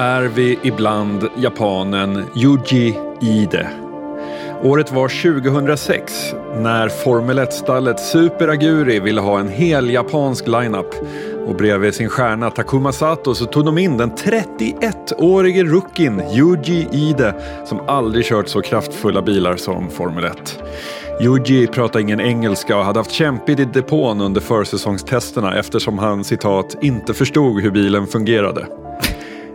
Är vi ibland japanen Yuji Ide. Året var 2006 när Formel 1-stallet Super Aguri ville ha en hel japansk lineup. Och bredvid sin stjärna Takuma Sato så tog de in den 31-årige rookien Yuji Ide som aldrig kört så kraftfulla bilar som Formel 1. Yuji pratade ingen engelska och hade haft kämpigt i depån under försäsongstesterna eftersom han citat inte förstod hur bilen fungerade.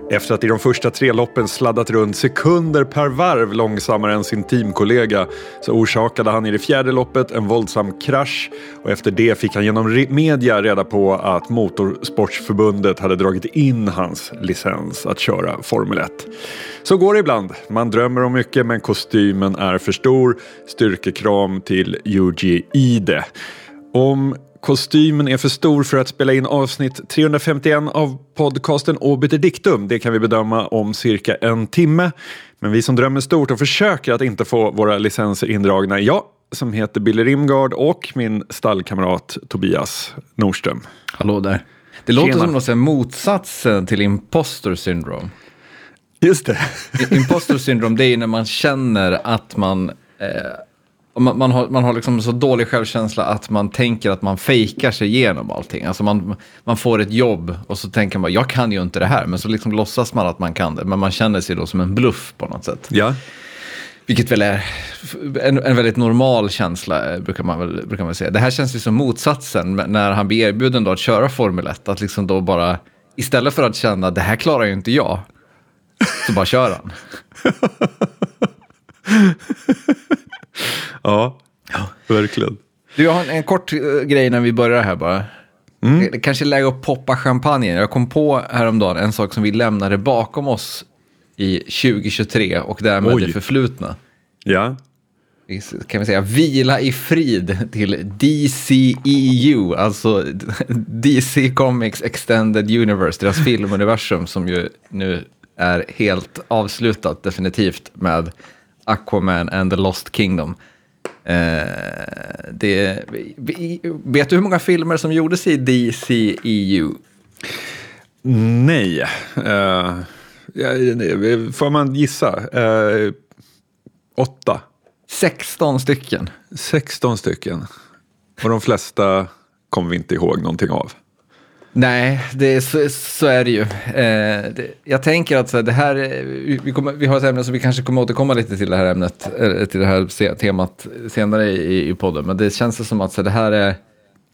Efter att i de första tre loppen sladdat runt sekunder per varv långsammare än sin teamkollega så orsakade han i det fjärde loppet en våldsam krasch och efter det fick han genom media reda på att Motorsportsförbundet hade dragit in hans licens att köra Formel 1. Så går det ibland. Man drömmer om mycket men kostymen är för stor. Styrkekram till Yuji Ide. Om Kostymen är för stor för att spela in avsnitt 351 av podcasten Obiter Dictum. Det kan vi bedöma om cirka en timme. Men vi som drömmer stort och försöker att inte få våra licenser indragna, jag som heter Billy Rimgard och min stallkamrat Tobias Norström. Hallå där. Det låter Tjena. som något motsatsen till imposter syndrome. Just det. imposter syndrome, det är när man känner att man eh, man, man, har, man har liksom så dålig självkänsla att man tänker att man fejkar sig igenom allting. Alltså man, man får ett jobb och så tänker man, jag kan ju inte det här. Men så liksom låtsas man att man kan det. Men man känner sig då som en bluff på något sätt. Ja. Vilket väl är en, en väldigt normal känsla, eh, brukar man, väl, brukar man säga. Det här känns ju som motsatsen när han blir erbjuden då att köra Formel 1. Att liksom då bara, istället för att känna, det här klarar ju inte jag, så bara kör han. ja, verkligen. Du, jag har en, kort uh, grej när vi börjar här bara. Mm. Det kanske är läge att poppa champagnen. Jag kom på häromdagen en sak som vi lämnade bakom oss i 2023 och därmed Oj. det förflutna. Ja. Kan vi säga vila i frid till DCEU, alltså DC Comics Extended Universe, deras filmuniversum som ju nu är helt avslutat definitivt med Aquaman and the Lost Kingdom. Eh, det, vet du hur många filmer som gjordes i DCEU? Nej. Uh, får man gissa? Uh, åtta. 16 stycken. 16 stycken. Och de flesta kommer vi inte ihåg någonting av. Nej, det, så, så är det ju. Eh, det, jag tänker att så här, det här, eh, vi, kommer, vi har ett ämne som vi kanske kommer återkomma lite till det här ämnet, eh, till det här temat senare i, i podden. Men det känns som att så här, det här är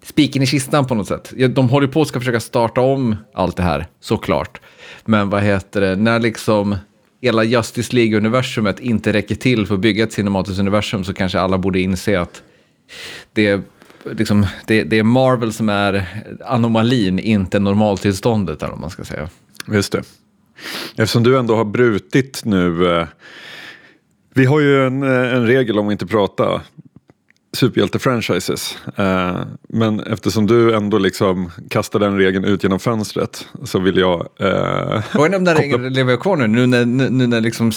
spiken i kistan på något sätt. De håller på att ska försöka starta om allt det här, såklart. Men vad heter det, när liksom hela Justice League-universumet inte räcker till för att bygga ett cinematiskt universum så kanske alla borde inse att det liksom, det, det, är Marvel som är anomalin, inte normaltillståndet, eller vad man ska säga. Just det. Eftersom du ändå har brutit nu. Eh, vi har ju en, eh, en regel om att inte prata superhjälte-franchises. Eh, men eftersom du ändå liksom kastar den regeln ut genom fönstret så vill jag... Eh, och den där regeln lever kvar nu, nu när, nu när liksom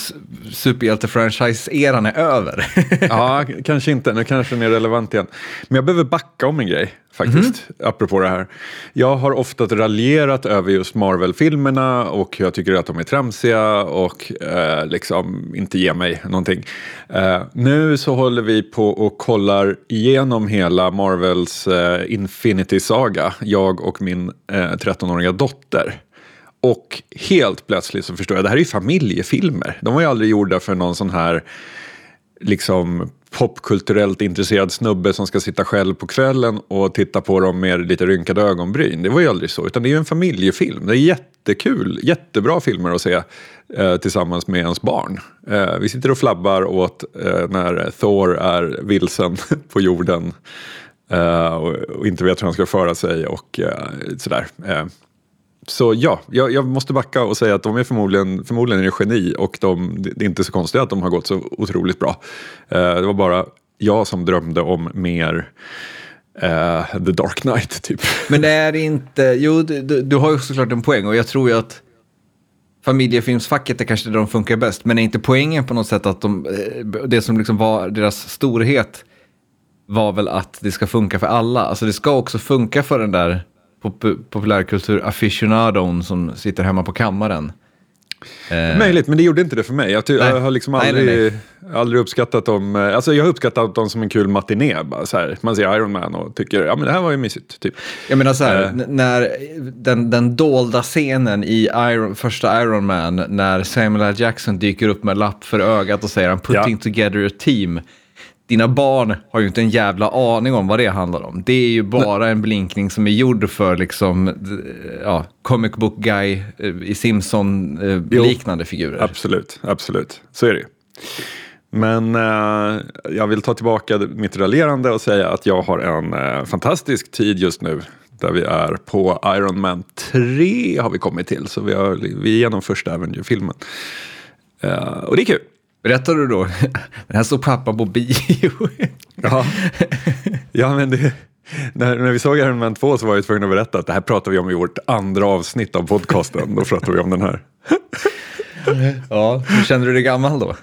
superhjälte-franchise-eran är över. ja, kanske inte. Nu kanske den är relevant igen. Men jag behöver backa om en grej faktiskt, mm. apropå det här. Jag har ofta raljerat över just Marvel-filmerna och jag tycker att de är tramsiga och eh, liksom inte ger mig någonting. Eh, nu så håller vi på och kollar igenom hela Marvels eh, Infinity-saga, jag och min eh, 13-åriga dotter. Och helt plötsligt så förstår jag, det här är ju familjefilmer. De var ju aldrig gjorda för någon sån här liksom popkulturellt intresserad snubbe som ska sitta själv på kvällen och titta på dem med lite rynkade ögonbryn. Det var ju aldrig så, utan det är ju en familjefilm. Det är jättekul, jättebra filmer att se eh, tillsammans med ens barn. Eh, vi sitter och flabbar åt eh, när Thor är vilsen på jorden eh, och, och, inte vet hur han ska föra sig och eh, sådär. Eh, så ja, jag, jag, måste backa och säga att de är förmodligen, förmodligen är geni och de, det är inte så konstigt att de har gått så otroligt bra. Uh, det var bara jag som drömde om mer uh, The Dark Knight typ. Men det är inte, jo du, du, har ju såklart en poäng och jag tror ju att familjefilmsfacket är kanske där de funkar bäst. Men är inte poängen på något sätt att de, eh, det som liksom var deras storhet var väl att det ska funka för alla. Alltså det ska också funka för den där pop populärkultur aficionadon som sitter hemma på kammaren. Eh. Möjligt, men det gjorde inte det för mig. Jag, jag har liksom aldrig, nej, nej, nej. aldrig uppskattat dem. Eh, alltså jag har uppskattat dem som en kul matiné. Bara så här. Man ser Iron Man och tycker ja men det här var ju mysigt. Typ. Jag menar så här, eh. när den, den dolda scenen i Iron, första Iron Man, när Samuel L. Jackson dyker upp med lapp för ögat och säger I'm putting ja. together a team dina barn har ju inte en jävla aning om vad det handlar om. Det är ju bara en blinkning som är gjord för liksom, ja, comic book guy eh, i Simpson-liknande eh, figurer. Absolut, absolut. Så är det ju. Men eh, jag vill ta tillbaka mitt raljerande och säga att jag har en eh, fantastisk tid just nu. Där vi är på Iron Man 3 har vi kommit till. Så vi, har, vi är igenom första Avenger-filmen. Eh, och det är kul. Berättar du då? Den här såg pappa på bio. ja. ja, men det, när, när vi såg Iron Man 2 så var jag tvungen att berätta att det här pratar vi om i vårt andra avsnitt av podcasten. Då pratar vi om den här. ja, hur känner du dig gammal då?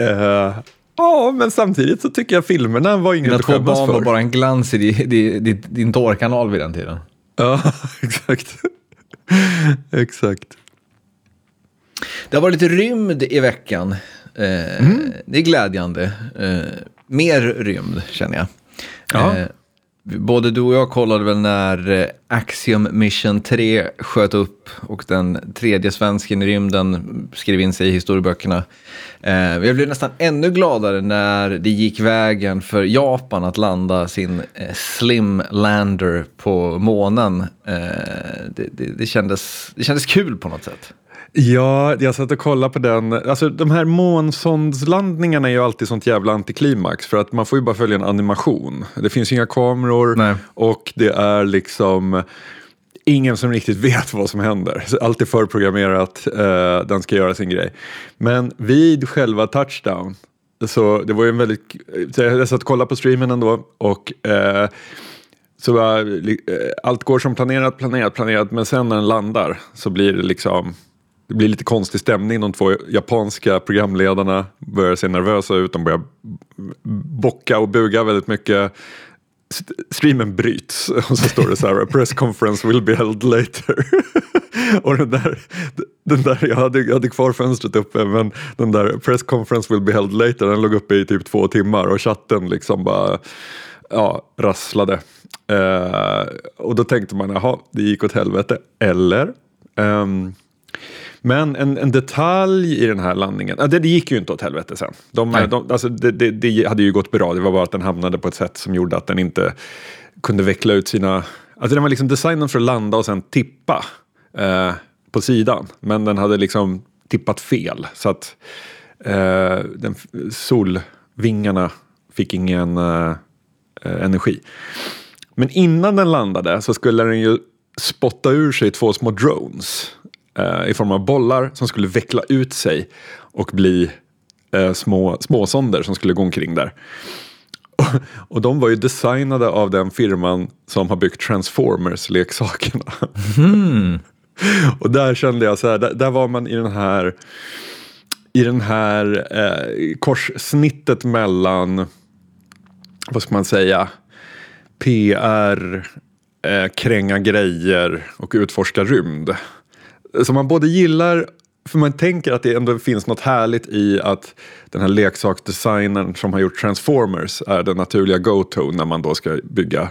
Uh, ja, men samtidigt så tycker jag filmerna var inget att skämmas för. Dina två barn var bara en glans i din, din, din tårkanal vid den tiden. Ja, exakt. exakt. Det har varit lite rymd i veckan. Eh, mm. Det är glädjande. Eh, mer rymd känner jag. Ja. Eh, både du och jag kollade väl när eh, Axiom Mission 3 sköt upp och den tredje svensken i rymden skrev in sig i historieböckerna. Eh, vi blev nästan ännu gladare när det gick vägen för Japan att landa sin eh, Slim Lander på månen. Eh, det, det, det, kändes, det kändes kul på något sätt. Ja, jag satt och kollade på den. Alltså, de här månsondslandningarna är ju alltid sånt jävla antiklimax för att man får ju bara följa en animation. Det finns inga kameror Nej. och det är liksom ingen som riktigt vet vad som händer. Allt är förprogrammerat, uh, den ska göra sin grej. Men vid själva touchdown, så det var ju en väldigt... Jag satt och kollade på streamen ändå och uh, så uh, allt går som planerat, planerat, planerat men sen när den landar så blir det liksom det blir lite konstig stämning. De två japanska programledarna börjar se nervösa ut. De börjar bocka och buga väldigt mycket. Streamen bryts och så står det så här, press conference will be held later. och den där, den där jag, hade, jag hade kvar fönstret uppe men den där press conference will be held later den låg uppe i typ två timmar och chatten liksom bara ja, rasslade. Uh, och då tänkte man, jaha, det gick åt helvete. Eller? Um, men en, en detalj i den här landningen, det, det gick ju inte åt helvete sen. De, de, alltså, det, det, det, hade ju gått bra, det var bara att den hamnade på ett sätt som gjorde att den inte kunde veckla ut sina... Alltså den var liksom designad för att landa och sen tippa eh, på sidan. Men den hade liksom tippat fel. Så att eh, den, solvingarna fick ingen eh, energi. Men innan den landade så skulle den ju spotta ur sig två små drones eh, i form av bollar som skulle veckla ut sig och bli eh, små småsonder som skulle gå omkring där. Och, och de var ju designade av den firman som har byggt Transformers-leksakerna. Mm. och där kände jag så här, där, där, var man i den här i den här eh, korssnittet mellan, vad ska man säga, PR, eh, kränga grejer och utforska rymd som man både gillar, för man tänker att det ändå finns något härligt i att den här leksaksdesignern som har gjort Transformers är den naturliga go-to när man då ska bygga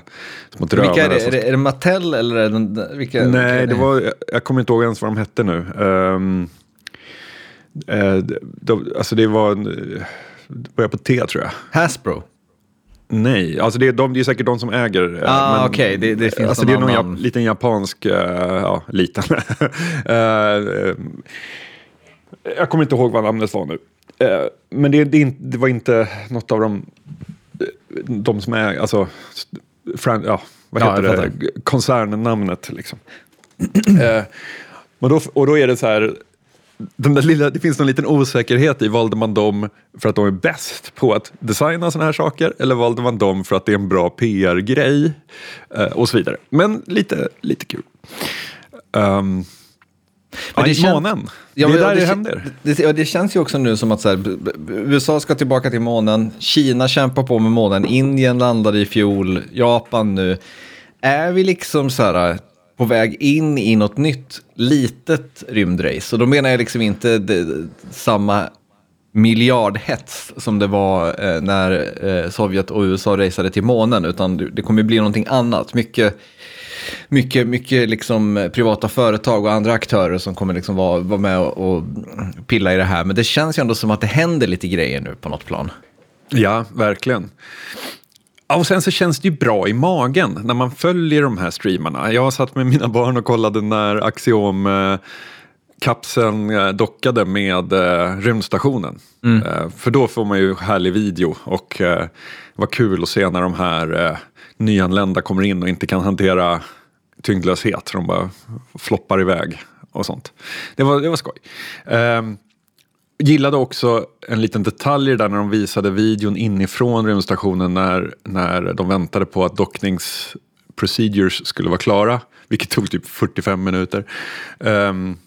små drönare. Vilka är det? Är det, är det Mattel eller är det, vilka, Nej, vilka det var, jag kommer inte ihåg ens vad de hette nu. Um, uh, de, alltså det var, börjar på T tror jag. Hasbro? Nej, alltså det är, de, det är säkert de som äger. Eh, ah, okej, okay. det, det, finns alltså det är någon annan... liten japansk, uh, ja, liten. uh, jag kommer inte ihåg vad namnet var nu. Uh, men det, det, det, var inte något av de, de som är, alltså, fran, ja, vad heter ja, det, koncernnamnet liksom. men då, och då är det så här, den där lilla, det finns någon liten osäkerhet i, valde man dem för att de är bäst på att designa sådana här saker eller valde man dem för att det är en bra PR-grej eh, och så vidare. Men lite, lite kul. Um, men det ja, månen. Ja, det är där det, det händer. Det, det, känns ju också nu som att så här, USA ska tillbaka till månen, Kina kämpar på med månen, Indien landade i fjol, Japan nu. Är vi liksom så här på väg in i något nytt litet rymdrace. Och då menar jag liksom inte det, samma miljardhets som det var eh, när eh, Sovjet och USA raceade till månen, utan det, det kommer bli någonting annat. Mycket, mycket, mycket liksom privata företag och andra aktörer som kommer liksom vara, vara med och, och pilla i det här. Men det känns ju ändå som att det händer lite grejer nu på något plan. Ja, verkligen och sen så känns det ju bra i magen när man följer de här streamarna. Jag satt med mina barn och kollade när Axiom eh, kapseln eh, dockade med eh, rymdstationen. Mm. För då får man ju härlig video och var kul att se när de här nyanlända kommer in och inte kan hantera tyngdlöshet. De bara floppar iväg och sånt. Det var, det var skoj. Eh, gillade också en liten detalj där när de visade videon inifrån rymdstationen när, när de väntade på att dockningsprocedures skulle vara klara. Vilket tog typ 45 minuter. Um,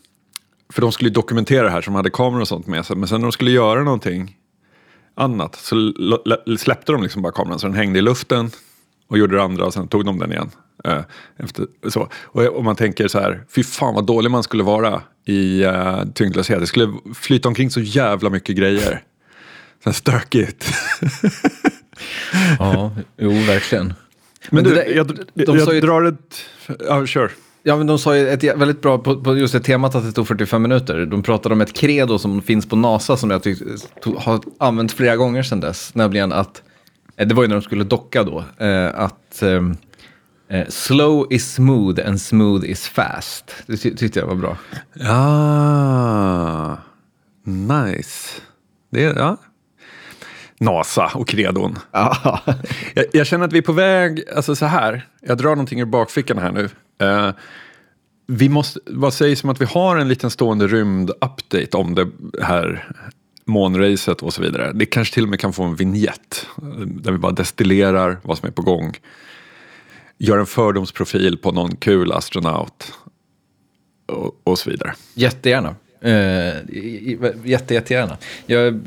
för de skulle dokumentera det här så de hade kameror och sånt med sig. Men sen när de skulle göra någonting annat så släppte de liksom bara kameran så den hängde i luften och gjorde det andra och sen tog de den igen. Uh, efter, så. Och, och, man tänker så här, fy fan vad dålig man skulle vara i uh, tyngdlöshet. Det skulle flyta omkring så jävla mycket grejer. Så stökigt. ja, jo verkligen. Men, Men du, där, jag, jag, jag ju... drar ett... Ja, kör. Ja, men de sa ju ett, väldigt bra på, på just det temat att det tog 45 minuter. De pratade om ett credo som finns på NASA som jag tyck, har använt flera gånger sedan dess. Nämligen att, eh, det var ju när de skulle docka då, eh, att ehm, eh, slow is smooth and smooth is fast. Det ty tyckte jag var bra. Ja, nice. Det, ja. NASA och Credon. jag, jag, känner att vi är på väg, alltså så här, jag drar någonting ur bakfickan här nu. Uh, vi måste, vad sägs om att vi har en liten stående rymd-update om det här månracet och så vidare. Det kanske till och med kan få en vignett där vi bara destillerar vad som är på gång. Gör en fördomsprofil på någon kul astronaut och, och så vidare. Jättegärna. Uh, jätte, jättegärna. Jag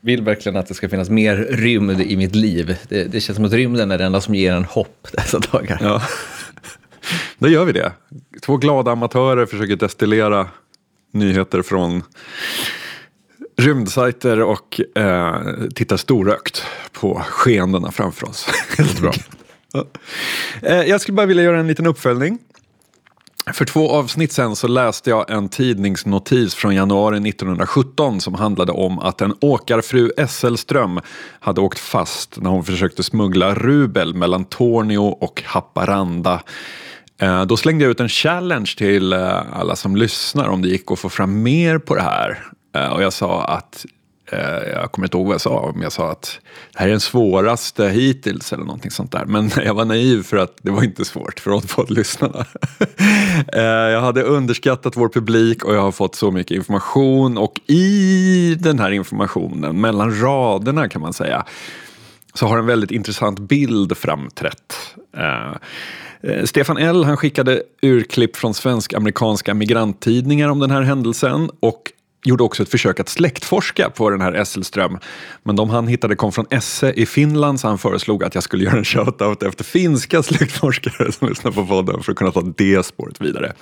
vill verkligen att det ska finnas mer rymd i mitt liv. Det, det känns som att rymden är det enda som ger en hopp dessa dagar. Ja. Då gör vi det. Två glada amatörer försöker destillera nyheter från rymdsajter och eh, tittar storökt på skeendena framför oss. Bra. Eh, jag skulle bara vilja göra en liten uppföljning. För två avsnitt sen så läste jag en tidningsnotis från januari 1917 som handlade om att en åkarfru Esselström hade åkt fast när hon försökte smuggla rubel mellan Tornio och Haparanda eh, då slängde jag ut en challenge till eh, alla som lyssnar om det gick att få fram mer på det här. Och jag sa att, Eh, jag kommer inte ihåg vad jag sa, om jag sa att det här är den svåraste hittills eller någonting sånt där. Men jag var naiv för att det var inte svårt för poddlyssnarna. Eh, jag hade underskattat vår publik och jag har fått så mycket information och i den här informationen, mellan raderna kan man säga, så har en väldigt intressant bild framträtt. Eh, Stefan L han skickade urklipp från svensk-amerikanska migranttidningar om den här händelsen och gjorde också ett försök att släktforska på den här Esselström. Men de han hittade kom från Esse i Finland så han föreslog att jag skulle göra en shoutout efter finska släktforskare som lyssnar på podden för att kunna ta det spåret vidare.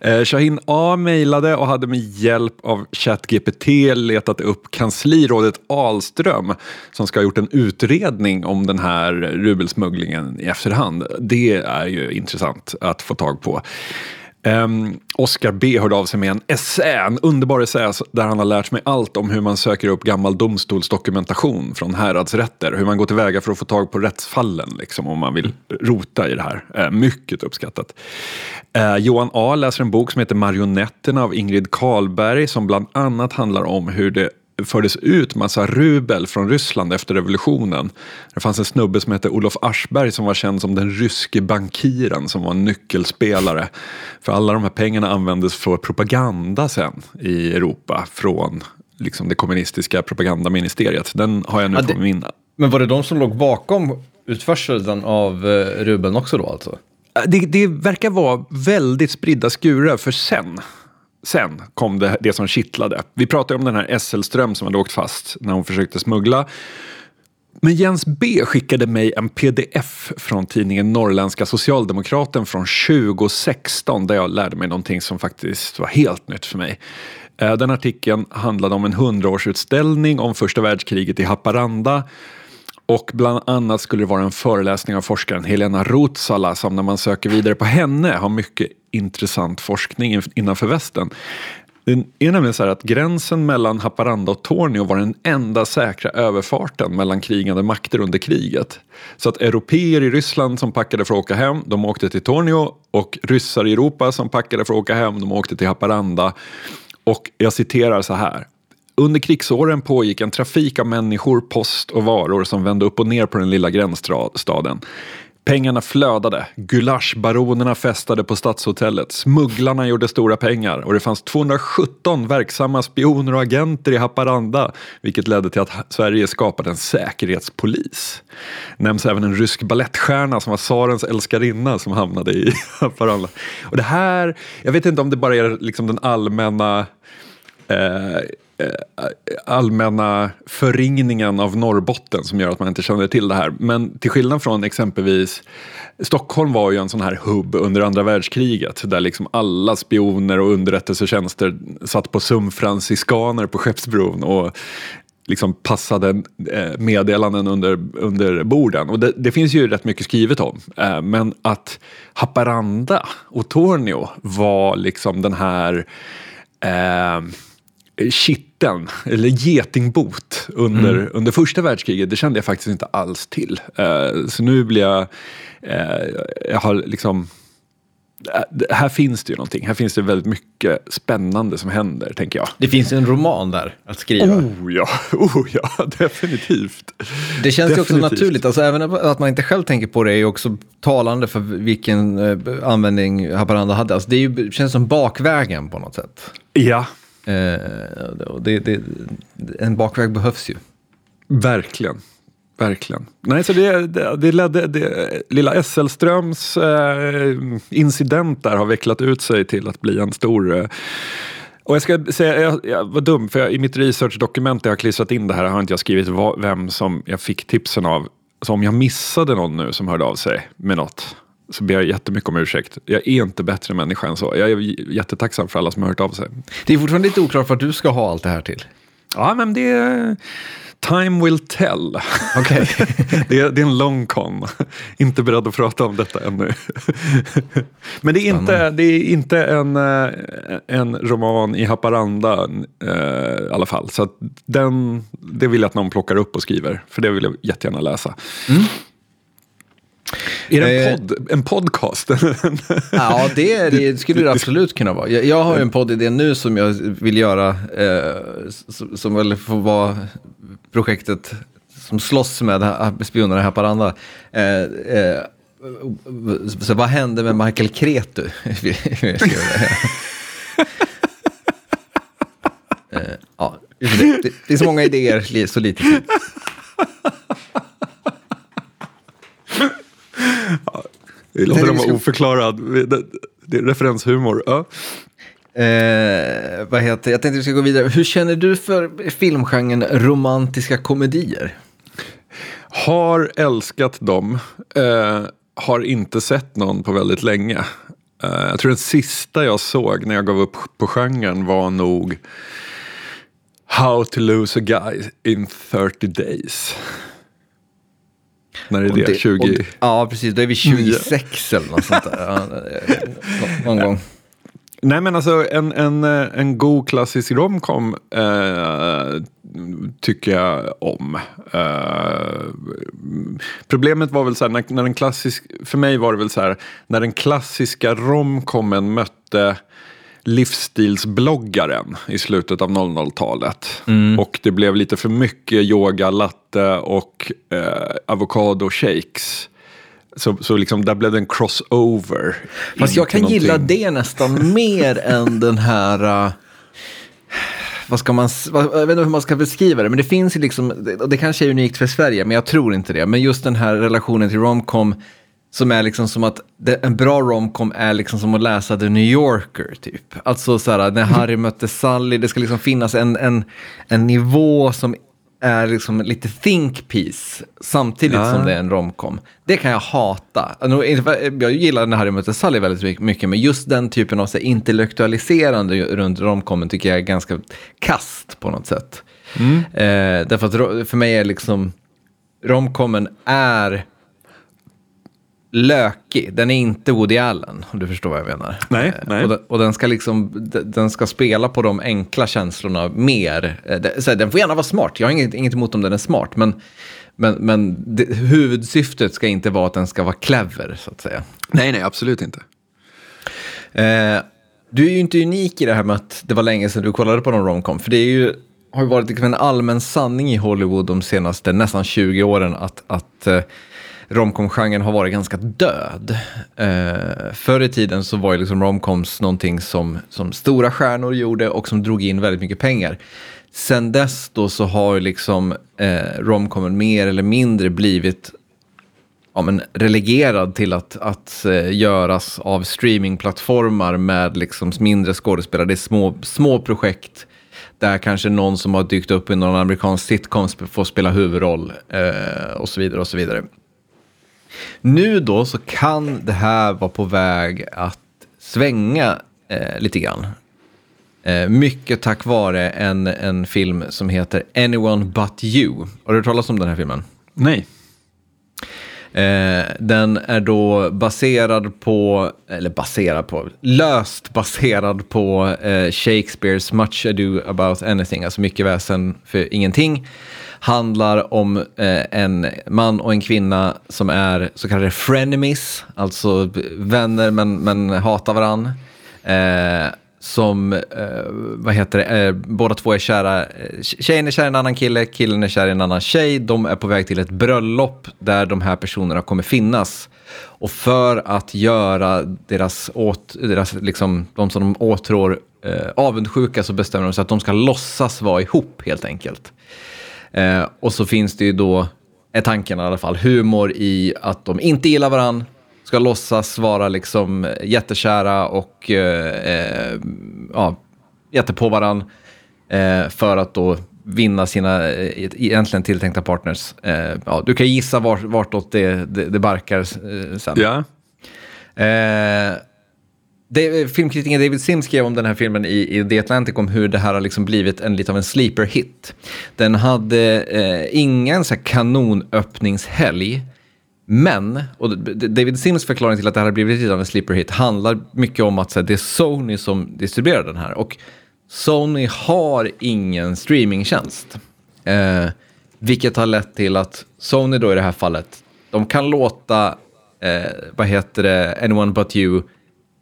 Eh, Shahin A mejlade och hade med hjälp av ChatGPT letat upp kanslirådet Alström som ska ha gjort en utredning om den här rubelsmugglingen i efterhand. Det är ju intressant att få tag på. Um, Oscar B hörde av sig med en essä, en underbar essä där han har lärt mig allt om hur man söker upp gammal domstolsdokumentation från häradsrätter. Hur man går tillväga för att få tag på rättsfallen liksom, om man vill rota i det här. Uh, mycket uppskattat. Uh, Johan A läser en bok som heter Marionetterna av Ingrid Karlberg som bland annat handlar om hur det fördes ut massa rubel från Ryssland efter revolutionen. Det fanns en snubbe som hette Olof Aschberg som var känd som den ryske bankiren som var en nyckelspelare. För alla de här pengarna användes för propaganda sen i Europa från liksom det kommunistiska propagandaministeriet. Den har jag nu ja, på min... Men var det de som låg bakom utförseln av eh, rubeln också då alltså? Det, det verkar vara väldigt spridda skurar för sen Sen kom det, det som kittlade. Vi pratade om den här Esselström som hade åkt fast när hon försökte smuggla. Men Jens B skickade mig en pdf från tidningen Norrländska Socialdemokraten från 2016 där jag lärde mig någonting som faktiskt var helt nytt för mig. Eh, den artikeln handlade om en hundraårsutställning om första världskriget i Haparanda och bland annat skulle det vara en föreläsning av forskaren Helena Ruotsala som när man söker vidare på henne har mycket intressant forskning innanför västen. Det är nämligen så här att gränsen mellan Haparanda och Tornio var den enda säkra överfarten mellan krigande makter under kriget. Så att europeer i Ryssland som packade för att åka hem, de åkte till Tornio och ryssar i Europa som packade för att åka hem, de åkte till Haparanda. Och jag citerar så här. Under krigsåren pågick en trafik av människor, post och varor som vände upp och ner på den lilla gränsstaden. Pengarna flödade, gulaschbaronerna festade på stadshotellet, smugglarna gjorde stora pengar och det fanns 217 verksamma spioner och agenter i Haparanda, vilket ledde till att Sverige skapade en säkerhetspolis. Nämns även en rysk ballettstjärna som var tsarens älskarinna som hamnade i Haparanda. Och det här, jag vet inte om det bara är liksom den allmänna eh, Eh, allmänna förringningen av Norrbotten som gör att man inte känner till det här. Men till skillnad från exempelvis Stockholm var ju en sån här hubb under andra världskriget där liksom alla spioner och underrättelsetjänster satt på sumfranciskaner på Skeppsbron och liksom passade eh, meddelanden under, under borden. Och det, det, finns ju rätt mycket skrivet om. Eh, men att Haparanda och Tornio var liksom den här eh, kitteln, eller getingbot, under, mm. under första världskriget, det kände jag faktiskt inte alls till. Uh, så nu blir jag, uh, jag har liksom, uh, här finns det ju någonting, här finns det väldigt mycket spännande som händer, tänker jag. Det finns en roman där att skriva. Oh ja, oh, ja definitivt. Det känns definitivt. ju också naturligt, alltså, även att man inte själv tänker på det är ju också talande för vilken användning Haparanda hade. Alltså, det, ju, känns som bakvägen på något sätt. Ja, Eh, det, det, en bakväg behövs ju. Verkligen. Verkligen. Nej, så det, det, det ledde, det, lilla SL-Ströms eh, incident där har vecklat ut sig till att bli en stor eh, och jag ska säga, jag, jag var dum, för jag, i mitt researchdokument där jag har klistrat in det här har inte jag skrivit vad, vem som jag fick tipsen av. Så om jag missade någon nu som hörde av sig med något så ber jag jättemycket om ursäkt. Jag är inte bättre människa än så. Jag är jättetacksam för alla som har hört av sig. Det är fortfarande lite oklart vad du ska ha allt det här till. Ja, men det är... Time will tell. Okay. det, är, det är en long con. Inte beredd att prata om detta ännu. men det är inte, det är inte en, eh, en roman i Haparanda eh, i alla fall. Så den, det vill jag att någon plockar upp och skriver. För det vill jag jättegärna läsa. Mm. Är det en, eh, podd, en podcast? ja, det, det skulle det absolut kunna vara. Jag, jag har en poddidé nu som jag vill göra, eh, som, som väl får vara projektet som slåss med spionerna i Haparanda. Eh, eh, så vad hände med Michael Kretu? eh, ja, det, det, är så många idéer, så lite tid. Vi låter dem vara oförklarad. Det är referenshumor. Ja. Eh, vad heter, jag tänkte vi ska gå vidare. Hur känner du för filmgenren romantiska komedier? Har älskat dem. Eh, har inte sett någon på väldigt länge. Eh, jag tror den sista jag såg när jag gav upp på genren var nog How to lose a guy in 30 days. När är det? det 20? Och, ja, precis. Då är vi 26 eller något sånt där. Ja, någon gång. Nej men alltså en, en, en god klassisk romcom eh, tycker jag om. Eh, problemet var väl så här, när, när den klassisk, för mig var det väl så här, när den klassiska romcomen mötte livsstilsbloggaren i slutet av 00-talet. Mm. Och det blev lite för mycket yoga, latte och eh, avokado shakes. Så, så liksom där blev det en crossover. Fast jag kan någonting. gilla det nästan mer än den här... Uh, vad ska man, jag vet inte hur man ska beskriva det, men det finns ju liksom, och det kanske är unikt för Sverige, men jag tror inte det. Men just den här relationen till romcom som är liksom som att det, en bra romcom är liksom som att läsa The New Yorker typ. Alltså så här, när Harry mötte Sally, det ska liksom finnas en, en, en nivå som är liksom lite think piece samtidigt Ja. som det är en romcom. Det kan jag hata. Alltså, Jag gillar när Harry möter Sally väldigt mycket, men just den typen av så intellektualiserande runt romcomen tycker jag är ganska kast på något sätt. Eh, därför att för mig är liksom romcomen är lökig. Den är inte Woody Allen, om du förstår vad jag menar. Nej, Eh, nej. Och, den, och den ska liksom, den ska spela på de enkla känslorna mer. Eh, Så den får gärna vara smart, jag har inget, inget emot om den är smart, men, men, men det, huvudsyftet ska inte vara att den ska vara clever, så att säga. Nej, nej, absolut inte. Eh, du är ju inte unik i det här med att det var länge sedan du kollade på någon romcom, för det är ju, har ju varit liksom en allmän sanning i Hollywood de senaste nästan 20 åren att, att eh, romcom-genren har varit ganska död. Eh, förr i tiden så var ju liksom romcoms någonting som, som stora stjärnor gjorde och som drog in väldigt mycket pengar. Sen dess då så har ju liksom eh, romcomen mer eller mindre blivit ja, men relegerad till att, att eh, göras av streamingplattformar med liksom mindre skådespelare. Det är små, små projekt där kanske någon som har dykt upp i någon amerikansk sitcom får spela huvudroll eh, och så vidare och så vidare. Nu då så kan det här vara på väg att svänga eh, lite grann. Eh, mycket tack vare en, en film som heter Anyone But You. Har du hört talas om den här filmen? Nej. Eh, den är då baserad på, eller baserad på, löst baserad på eh, Shakespeares Much Ado About Anything, alltså mycket väsen för ingenting. Handlar om eh, en man och en kvinna som är så kallade frenemies, alltså vänner men, men hatar varann. Eh, som, eh, vad heter det, eh, båda två är kära, eh, tjejen är kär i en annan kille, killen är kär i en annan tjej, de är på väg till ett bröllop där de här personerna kommer finnas. Och för att göra deras, åt, deras liksom, de som de åtrår eh, avundsjuka så bestämmer de sig att de ska låtsas vara ihop helt enkelt. Eh, och så finns det ju då, är tanken i alla fall, humor i att de inte gillar varann, ska låtsas vara liksom jättekära och eh, eh, ja, jättepå varann eh, för att då vinna sina eh, egentligen tilltänkta partners. Eh, ja, du kan gissa vart, vartåt det, det, det barkar eh, sen. Ja. Eh, det, eh, filmkritiken David Sims skrev om den här filmen i, i The Atlantic om hur det här har liksom blivit en lite av en sleeper hit. Den hade eh, ingen så här kanonöppningshelg, men, och David Sims förklaring till att det här har blivit lite av en sleeper hit handlar mycket om att så här, det är Sony som distribuerar den här. Och Sony har ingen streamingtjänst. Eh, vilket har lett till att Sony då i det här fallet, de kan låta, eh, vad heter det, Anyone But You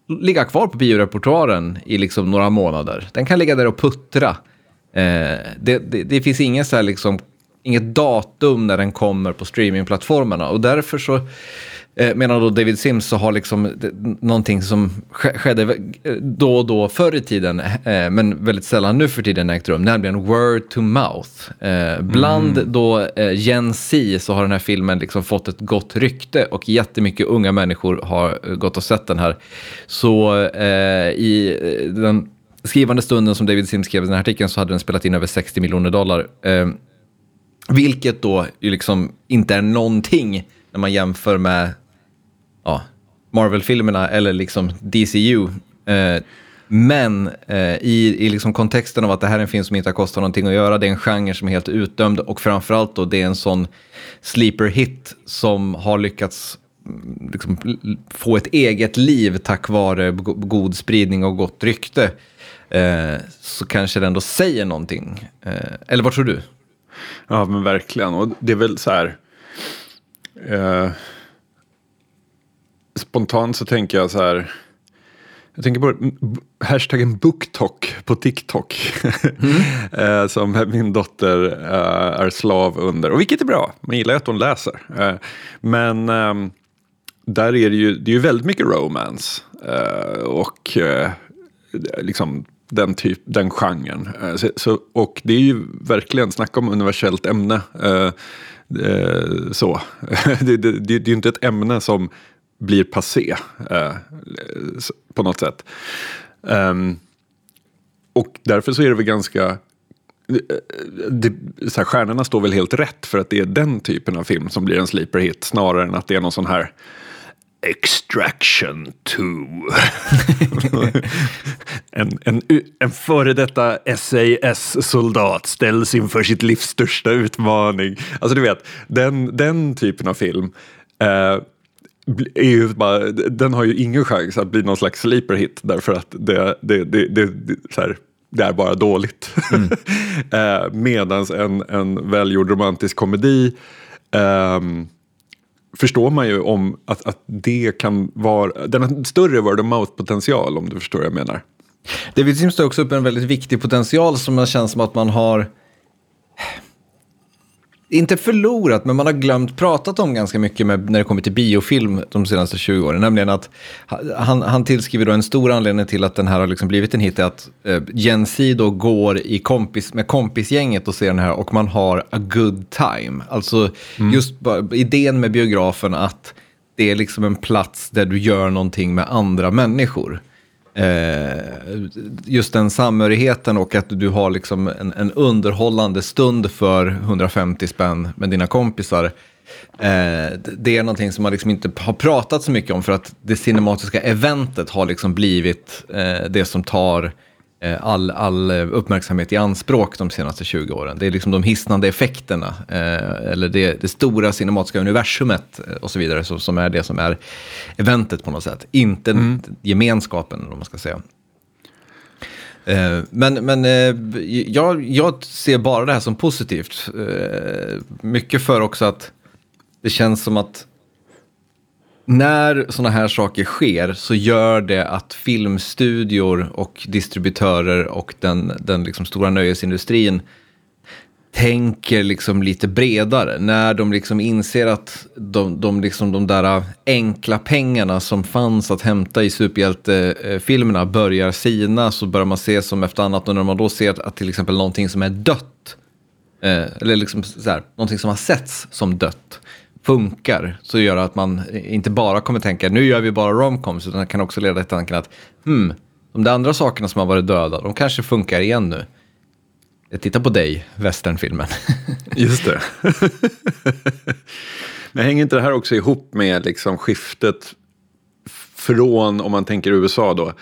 ligga kvar på biorepertoaren i liksom några månader. Den kan ligga där och puttra. Eh, det, det, det finns ingen så här liksom, inget datum när den kommer på streamingplattformarna och därför så eh, menar då David Sims så har liksom det, någonting som ske- skedde då och då förr i tiden, eh, men väldigt sällan nu för tiden ägt rum, nämligen word to mouth. Eh, bland då eh, Gen Z så har den här filmen liksom fått ett gott rykte och jättemycket unga människor har eh, gått och sett den här. Så eh, i eh, den skrivande stunden som David Sims skrev den här artikeln så hade den spelat in över 60 miljoner dollar. Eh, vilket då liksom inte är någonting när man jämför med ja, Marvel-filmerna eller liksom DCU. Eh, men eh, i, i liksom kontexten av att det här är en film som inte har kostat någonting att göra, det är en genre som är helt utdömd och framförallt då det är en sån sleeper hit som har lyckats mm, liksom, få ett eget liv tack vare god spridning och gott rykte. Eh, så kanske det ändå säger någonting. Eh, eller vad tror du? Ja, men verkligen. Och det är väl så här. Eh, Spontant så tänker jag så här. Jag tänker på hashtaggen BookTok på TikTok. eh, som min dotter eh, är slav under. Och vilket är bra. Man gillar ju att hon läser. Eh, men ehm, där är det ju, det är ju väldigt mycket romance. Och liksom den, typ, den genren. Så, så, och det är ju verkligen, snacka om universellt ämne. Eh, eh, så. det, det, det, det är ju inte ett ämne som blir passé eh, på något sätt. Um, och därför så är det väl ganska eh, det, så här, stjärnorna står väl helt rätt för att det är den typen av film som blir en sleeper hit snarare än att det är någon sån här Extraction 2. en, en, en före detta SAS-soldat ställs inför sitt livs största utmaning. Alltså du vet, den, den typen av film eh, är ju bara, den har ju ingen chans att bli någon slags sleeper hit därför att det, det, det, det, det så här, det är bara dåligt. Mm. eh, Medan en, en välgjord romantisk komedi eh, förstår man ju om att, att det kan vara, den har större word of mouth potential om du förstår vad jag menar. Sims tar också upp en väldigt viktig potential som man känns som att man har inte förlorat, men man har glömt pratat om ganska mycket med, när det kommer till biofilm de senaste 20 åren. Nämligen att han, han tillskriver då en stor anledning till att den här har liksom blivit en hit, är att eh, Z då går i kompis, med kompisgänget och ser den här och man har a good time. Alltså mm. just idén med biografen att det är liksom en plats där du gör någonting med andra människor. Eh, just den samhörigheten och att du har liksom en, en, underhållande stund för 150 spänn med dina kompisar. Eh, det är någonting som man liksom inte har pratat så mycket om för att det cinematiska eventet har liksom blivit eh, det som tar Eh, all, all uppmärksamhet i anspråk de senaste 20 åren. Det är liksom de hisnande effekterna, eh, eller det, det, stora cinematiska universumet eh, och så vidare, så, som är det som är eventet på något sätt. Inte mm. gemenskapen, om man ska säga. Eh, men men eh, jag, jag ser bara det här som positivt. Eh, mycket för också att det känns som att när sådana här saker sker så gör det att filmstudior och distributörer och den, den liksom stora nöjesindustrin tänker liksom lite bredare. När de liksom inser att de, de, liksom de där enkla pengarna som fanns att hämta i superhjältefilmerna börjar sina så börjar man se som efter annat. Och när man då ser att till exempel någonting som är dött, eh, eller liksom så här, någonting som har setts som dött, funkar så gör det att man inte bara kommer tänka nu gör vi bara romcoms utan det kan också leda till tanken att hmm, de där andra sakerna som har varit döda, de kanske funkar igen nu. Jag tittar på dig, västernfilmen. Just det. Men hänger inte det här också ihop med liksom skiftet från, om man tänker USA då,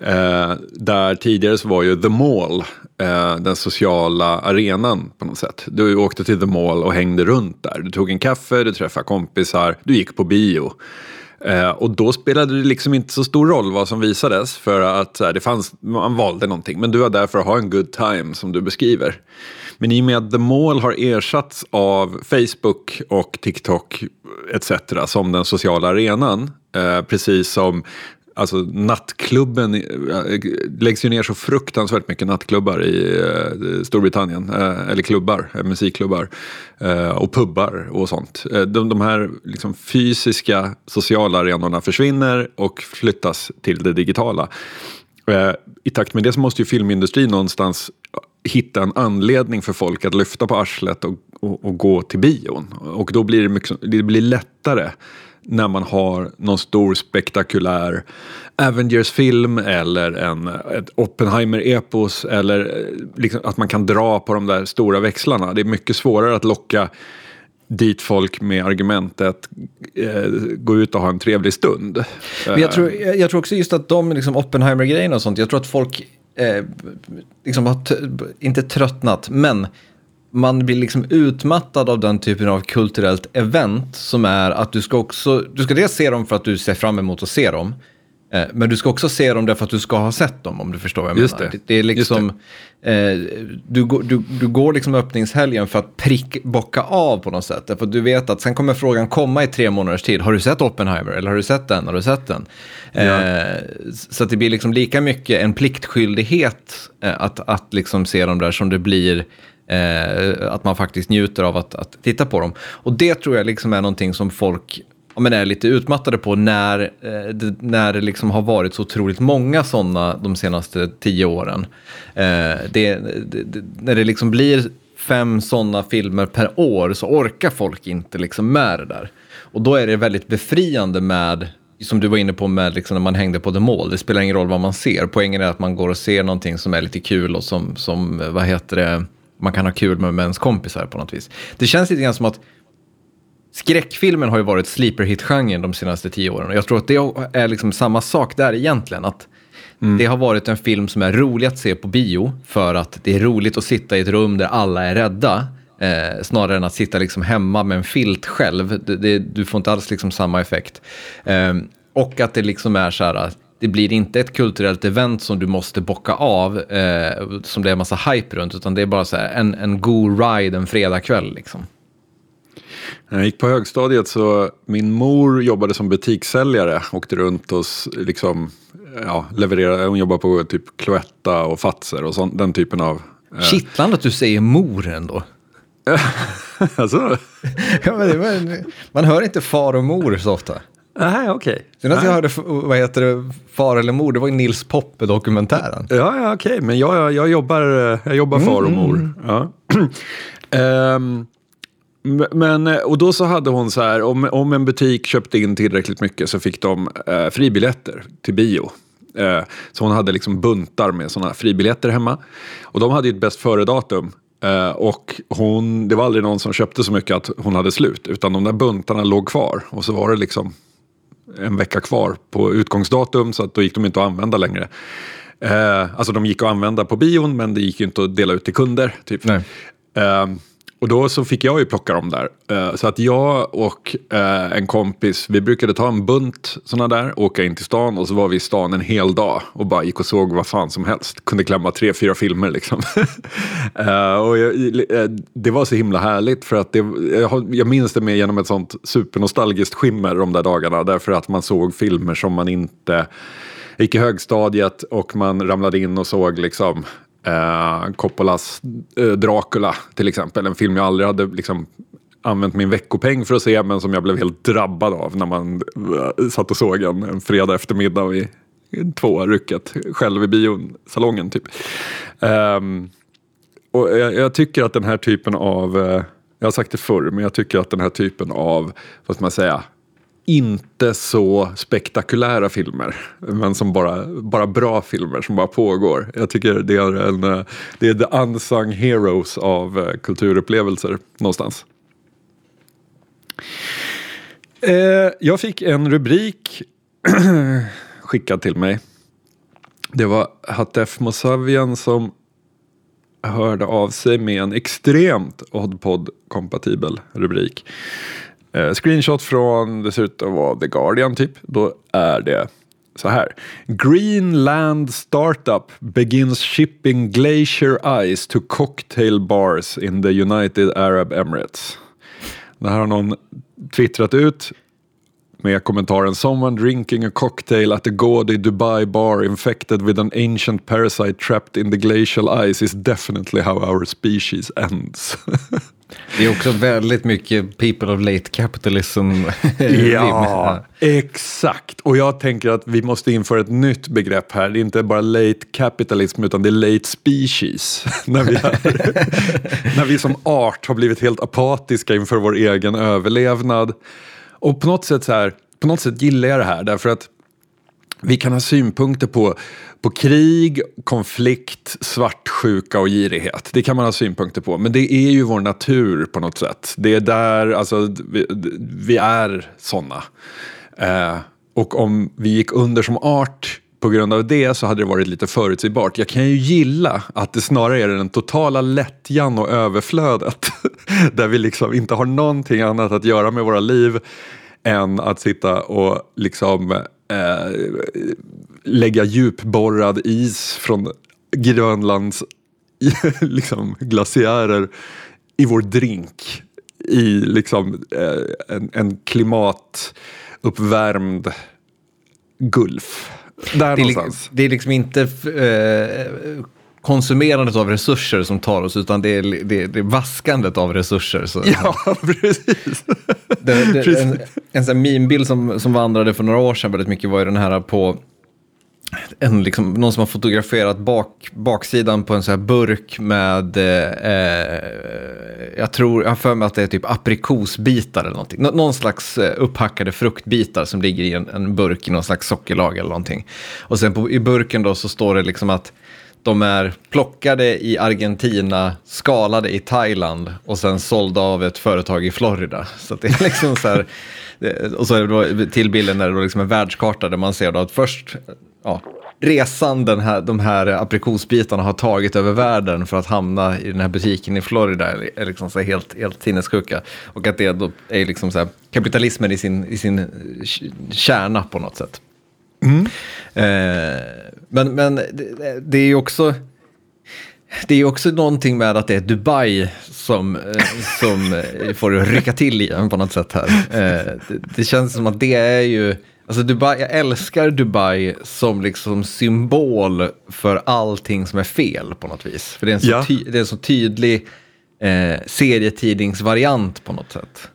Eh, där tidigare så var ju The Mall eh, den sociala arenan på något sätt. Du åkte till The Mall och hängde runt där. Du tog en kaffe, du träffade kompisar, du gick på bio. Eh, och då spelade det liksom inte så stor roll vad som visades för att här, det fanns, man valde någonting. Men du var där för att ha en good time som du beskriver. Men i och med att The Mall har ersatts av Facebook och TikTok etc. som den sociala arenan, eh, precis som alltså nattklubben eh, läggs ju ner så fruktansvärt mycket nattklubbar i eh, Storbritannien. Eh, eller klubbar, musikklubbar och pubbar och sånt. De, de här liksom, fysiska sociala arenorna försvinner och flyttas till det digitala. I takt med det så måste ju filmindustrin någonstans hitta en anledning för folk att lyfta på arslet och, och, och gå till bion. Och då blir det, mycket, det blir lättare när man har någon stor spektakulär Avengers-film eller en, ett Oppenheimer-epos eller eh, liksom att man kan dra på de där stora växlarna. Det är mycket svårare att locka dit folk med argumentet eh, gå ut och ha en trevlig stund. Men jag, tror, jag tror också just att de liksom Oppenheimer-grejerna och sånt, jag tror att folk eh, liksom har inte tröttnat, men man blir liksom utmattad av den typen av kulturellt event som är att du ska också, du ska dels se dem för att du ser fram emot att se dem. Eh, men du ska också se dem därför att du ska ha sett dem om du förstår vad jag Just menar. Det. det är liksom, det. Eh, du, du, du går liksom öppningshelgen för att prick, bocka av på något sätt. Därför att du vet att sen kommer frågan komma i tre månaders tid. Har du sett Oppenheimer? Eller har du sett den? Har du sett den? Ja. Eh, så att det blir liksom lika mycket en pliktskyldighet eh, att, att liksom se dem där som det blir Eh, att man faktiskt njuter av att, att, titta på dem. Och det tror jag liksom är någonting som folk ja, men är lite utmattade på när, eh, det, när det liksom har varit så otroligt många sådana de senaste tio åren. Eh, det, det, när det liksom blir fem sådana filmer per år så orkar folk inte liksom med det där. Och då är det väldigt befriande med som du var inne på med liksom när man hängde på The Mall, det spelar ingen roll vad man ser. Poängen är att man går och ser någonting som är lite kul och som, som vad heter det, man kan ha kul med, med ens kompisar på något vis. Det känns lite grann som att skräckfilmen har ju varit sleeper hit-genren de senaste tio åren. Och jag tror att det är liksom samma sak där egentligen. Att mm. Det har varit en film som är rolig att se på bio för att det är roligt att sitta i ett rum där alla är rädda. Eh, snarare än att sitta liksom hemma med en filt själv. Det, det, du får inte alls liksom samma effekt. Eh, och att det liksom är så här, det blir inte ett kulturellt event som du måste bocka av, eh, som det är en massa hype runt, utan det är bara så här, en, en god ride en fredagkväll. Liksom. När jag gick på högstadiet så min mor jobbade som butikssäljare, åkte runt och liksom, ja, levererade, hon jobbade på typ Cloetta och Fatser och sånt, den typen av... Eh... Kittlande att du säger mor ändå. alltså? ja, men, man hör inte far och mor så ofta. Nej, okej. Okay. Senast jag hörde vad heter det, Far eller mor, det var i Nils Poppe-dokumentären. Ja, ja okej, okay. men jag, jag jobbar, jag jobbar far och mor. Mm. Ja. um, men, och då så hade hon så här, om, om en butik köpte in tillräckligt mycket så fick de eh, fribiljetter till bio. Eh, så hon hade liksom buntar med sådana fribiljetter hemma. Och de hade ju ett bäst före-datum. Uh, och hon, det var aldrig någon som köpte så mycket att hon hade slut. Utan de där buntarna låg kvar. Och så var det liksom en vecka kvar på utgångsdatum. Så att då gick de inte att använda längre. Uh, alltså de gick att använda på bion men det gick ju inte att dela ut till kunder. Typ. Uh, och då så fick jag ju plocka dem där. Eh, så att jag och eh, en kompis, vi brukade ta en bunt sådana där, åka in till stan och så var vi i stan en hel dag och bara gick och såg vad fan som helst. Kunde klämma tre, fyra filmer liksom. Eh, och jag, det var så himla härligt för att det, jag, jag minns det med genom ett sånt supernostalgiskt skimmer de där dagarna. Därför att man såg filmer som man inte gick i högstadiet och man ramlade in och såg liksom eh, Coppolas eh, Dracula till exempel. En film jag aldrig hade liksom, använt min veckopeng för att se men som jag blev helt drabbad av när man uh, satt och såg en, en fredag eftermiddag vid två rycket själv i biosalongen. Typ. Um, och jag, jag, tycker att den här typen av, eh, jag har sagt det förr, men jag tycker att den här typen av, vad ska man säga, inte så spektakulära filmer. Men som bara, bara bra filmer som bara pågår. Jag tycker det är, en, det är the unsung heroes av eh, kulturupplevelser någonstans. Eh, jag fick en rubrik skickad till mig. Det var Hatef Mosavian som hörde av sig med en extremt Oddpod-kompatibel rubrik. Eh, screenshot från, det ser ut att vara The Guardian typ. Då är det så här. Greenland startup begins shipping glacier ice to cocktail bars in the United Arab Emirates. Det här har någon twittrat ut med kommentaren “Someone drinking a cocktail at a gaudy Dubai bar infected with an ancient parasite trapped in the glacial ice is definitely how our species ends”. Det är också väldigt mycket people of late capitalism. ja, exakt. Och jag tänker att vi måste införa ett nytt begrepp här. Det är inte bara late capitalism utan det är late species. när, vi är, när vi som art har blivit helt apatiska inför vår egen överlevnad. Och på något sätt så här, på något sätt gillar jag det här därför att vi kan ha synpunkter på, på krig, konflikt, svartsjuka och girighet. Det kan man ha synpunkter på. Men det är ju vår natur på något sätt. Det är där, alltså, vi, vi är sådana. Eh, och om vi gick under som art på grund av det så hade det varit lite förutsägbart. Jag kan ju gilla att det snarare är den totala lättjan och överflödet. där vi liksom inte har någonting annat att göra med våra liv än att sitta och liksom eh, eh, lägga djupborrad is från Grönlands liksom, glaciärer i vår drink. I liksom eh, en, en klimatuppvärmd Gulf. Där det, är, någonstans. det är liksom inte eh, konsumerandet av resurser som tar oss, utan det är, det, det är vaskandet av resurser. Så. Ja, precis. Det, det, precis. En, en sån meme-bild som, som vandrade för några år sedan väldigt mycket var ju den här på en, liksom, någon som har fotograferat bak, baksidan på en sån här burk med, eh, jag tror, jag har för mig att det är typ aprikosbitar eller någonting. Nå, någon slags eh, upphackade fruktbitar som ligger i en, en burk i någon slags sockerlag eller någonting. Och sen på, i burken då så står det liksom att de är plockade i Argentina, skalade i Thailand och sen sålda av ett företag i Florida. Så det är liksom så här, och så är det då till bilden när det då liksom är världskarta där man ser då att först, ja, resan den här, de här aprikosbitarna har tagit över världen för att hamna i den här butiken i Florida är liksom så helt, helt sinnessjuka. Och att det då är liksom så här, kapitalismen i sin, i sin kärna på något sätt. Mm. Eh, men men det, det är ju också... Det är också någonting med att det är Dubai som, eh, som får rycka till igen på något sätt här. Eh, det, det känns som att det är ju Alltså Dubai, jag älskar Dubai som liksom symbol för allting som är fel på något vis. För det är en så, ja. ty, det är en så tydlig eh, serietidningsvariant på något sätt.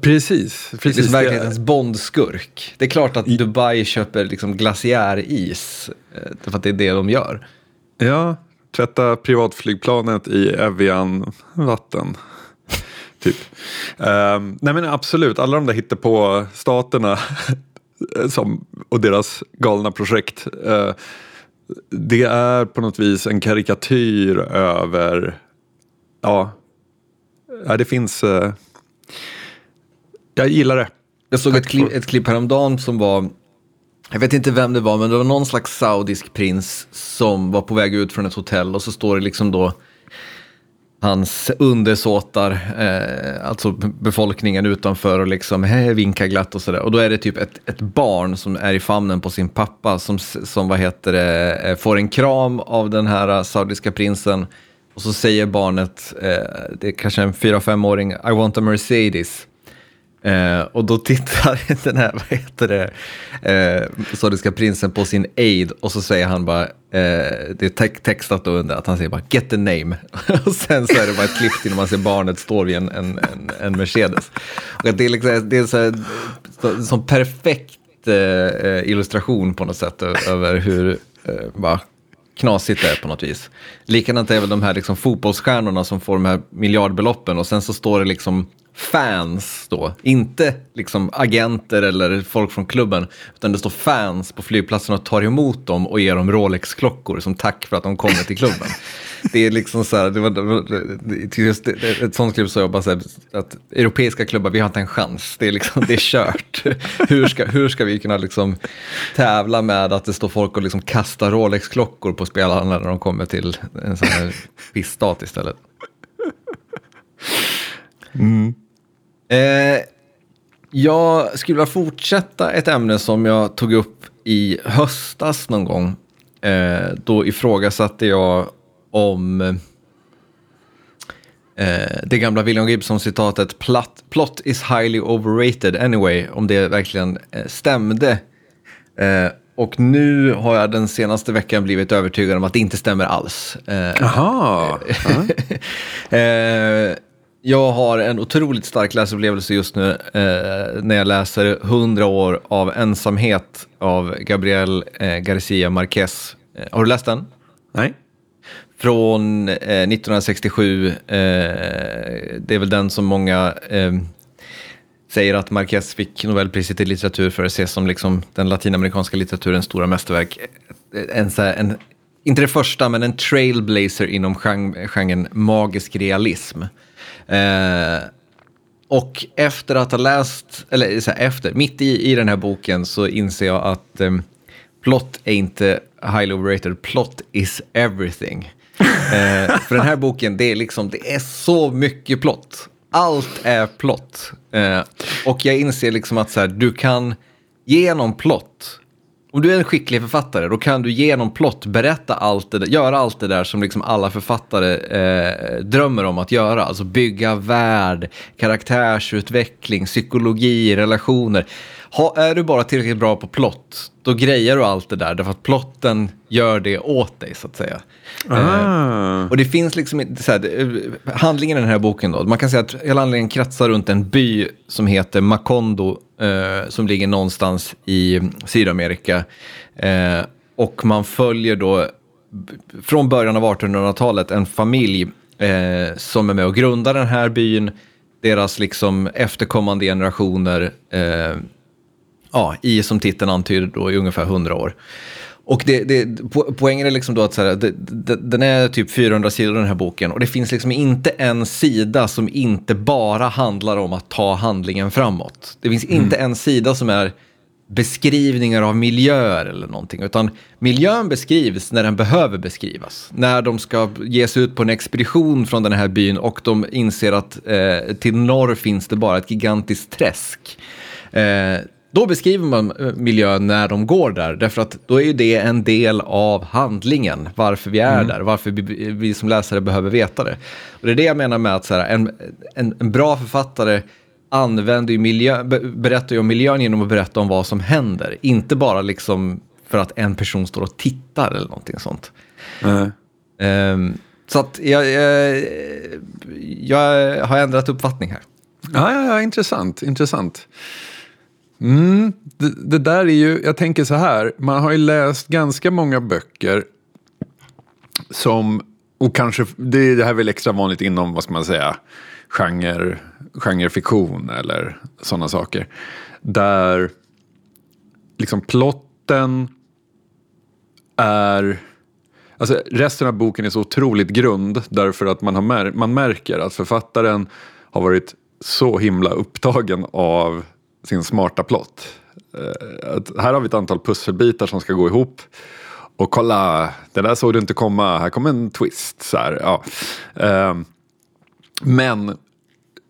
Precis. precis. Det är liksom verklighetens Bondskurk. Det är klart att Dubai köper liksom glaciäris, eh, för att det är det de gör. Ja, tvätta privatflygplanet i Evian-vatten. typ. Um, nej men absolut, alla de där hittar på staterna som, och deras galna projekt. Eh, det är på något vis en karikatyr över, ja, det finns, eh, jag gillar det. Jag såg ett klipp, ett klipp häromdagen som var, jag vet inte vem det var, men det var någon slags saudisk prins som var på väg ut från ett hotell och så står det liksom då hans undersåtar, eh, alltså befolkningen utanför och liksom hej, vinkar glatt och sådär. Och då är det typ ett, ett barn som är i famnen på sin pappa som, som vad heter det, eh, får en kram av den här saudiska prinsen. Och så säger barnet, eh, det är kanske en fyra femåring I want a Mercedes. Eh, och då tittar den här, vad heter det, eh, saudiska prinsen på sin aid och så säger han bara, eh, det är te textat då under att han säger bara get the name. och sen så är det bara ett klipp till när man ser barnet står vid en, en, en, en Mercedes. Och det är, liksom, det är så, så, så perfekt eh, eh, illustration på något sätt över hur eh, bara, knasigt det är på något vis. Likadant är väl de här liksom fotbollsstjärnorna som får de här miljardbeloppen och sen så står det liksom fans då, inte liksom agenter eller folk från klubben, utan det står fans på flygplatsen och tar emot dem och ger dem Rolex-klockor som tack för att de kommer till klubben. Det är liksom så här, det var, just ett sånt klubb så jag bara så här, att europeiska klubbar, vi har inte en chans, det är, liksom, det är kört. Hur ska, hur ska vi kunna liksom tävla med att det står folk och liksom kastar Rolex-klockor på spelarna när de kommer till en sån här pissstat istället? Mm. Eh, jag skulle vilja fortsätta ett ämne som jag tog upp i höstas någon gång. Eh, då ifrågasatte jag om eh, det gamla William Gibson-citatet plot, plot is highly overrated anyway, om det verkligen eh, stämde. Eh, och nu har jag den senaste veckan blivit övertygad om att det inte stämmer alls. Jaha. Eh, jag har en otroligt stark läsupplevelse just nu eh, när jag läser 100 år av ensamhet av Gabriel eh, Garcia Marquez. Eh, har du läst den? Nej. Från 1967. Eh, eh, det är väl den som många säger att Marquez fick Nobelpriset i litteratur för att ses som liksom den latinamerikanska litteraturens stora mästerverk. En, en, inte det första, men en trailblazer inom genren magisk realism. Eh, och efter att ha läst, eller så här, efter, mitt i, i den här boken så inser jag att eh, plot är inte highly overrated, plot is everything. eh, för den här boken, det är liksom, det är så mycket plott. Allt är plott. Eh, och jag inser liksom att så här, du kan genom plott om du är en skicklig författare, då kan du genom plott berätta allt det där, göra allt det där som liksom alla författare eh, drömmer om att göra. Alltså bygga värld, karaktärsutveckling, psykologi, relationer. Ha, är du bara tillräckligt bra på plott, då grejer du allt det där, därför att plotten gör det åt dig, så att säga. Ah. Eh, och det finns liksom, så här, eh, handlingen i den här boken då, man kan säga att hela handlingen kretsar runt en by som heter Macondo, eh, som ligger någonstans i Sydamerika. Eh, och man följer då, från början av 1800-talet, en familj eh, som är med och grundar den här byn, deras liksom efterkommande generationer, eh, ja, i som titeln antyder då i ungefär hundra år. Och det, det, po- poängen är liksom då att så här, det, det, den är typ 400 sidor den här boken och det finns liksom inte en sida som inte bara handlar om att ta handlingen framåt. Det finns inte en sida som är beskrivningar av miljöer eller någonting, utan miljön beskrivs när den behöver beskrivas. När de ska ge sig ut på en expedition från den här byn och de inser att eh, till norr finns det bara ett gigantiskt träsk. Eh, då beskriver man eh, miljön när de går där, därför att då är ju det en del av handlingen, varför vi är där, varför vi, vi som läsare behöver veta det. Och det är det jag menar med att så här, en, en, en bra författare använder ju miljö, be- berättar ju om miljön genom att berätta om vad som händer, inte bara liksom för att en person står och tittar eller någonting sånt. Eh, Ehm, så att jag, jag, jag har ändrat uppfattning här. Ja, ja, ja, intressant, intressant. Mm, det, det där är ju, jag tänker så här, man har ju läst ganska många böcker som, och kanske, det, det här är väl extra vanligt inom, vad ska man säga, genre, genrefiktion eller sådana saker. Där liksom plotten är Alltså, resten av boken är så otroligt grund därför att man, har mär man märker att författaren har varit så himla upptagen av sin smarta plott. Eh, att här har vi ett antal pusselbitar som ska gå ihop. Och kolla, det där såg du inte komma, här kommer en twist. Så här, ja. Ehm, men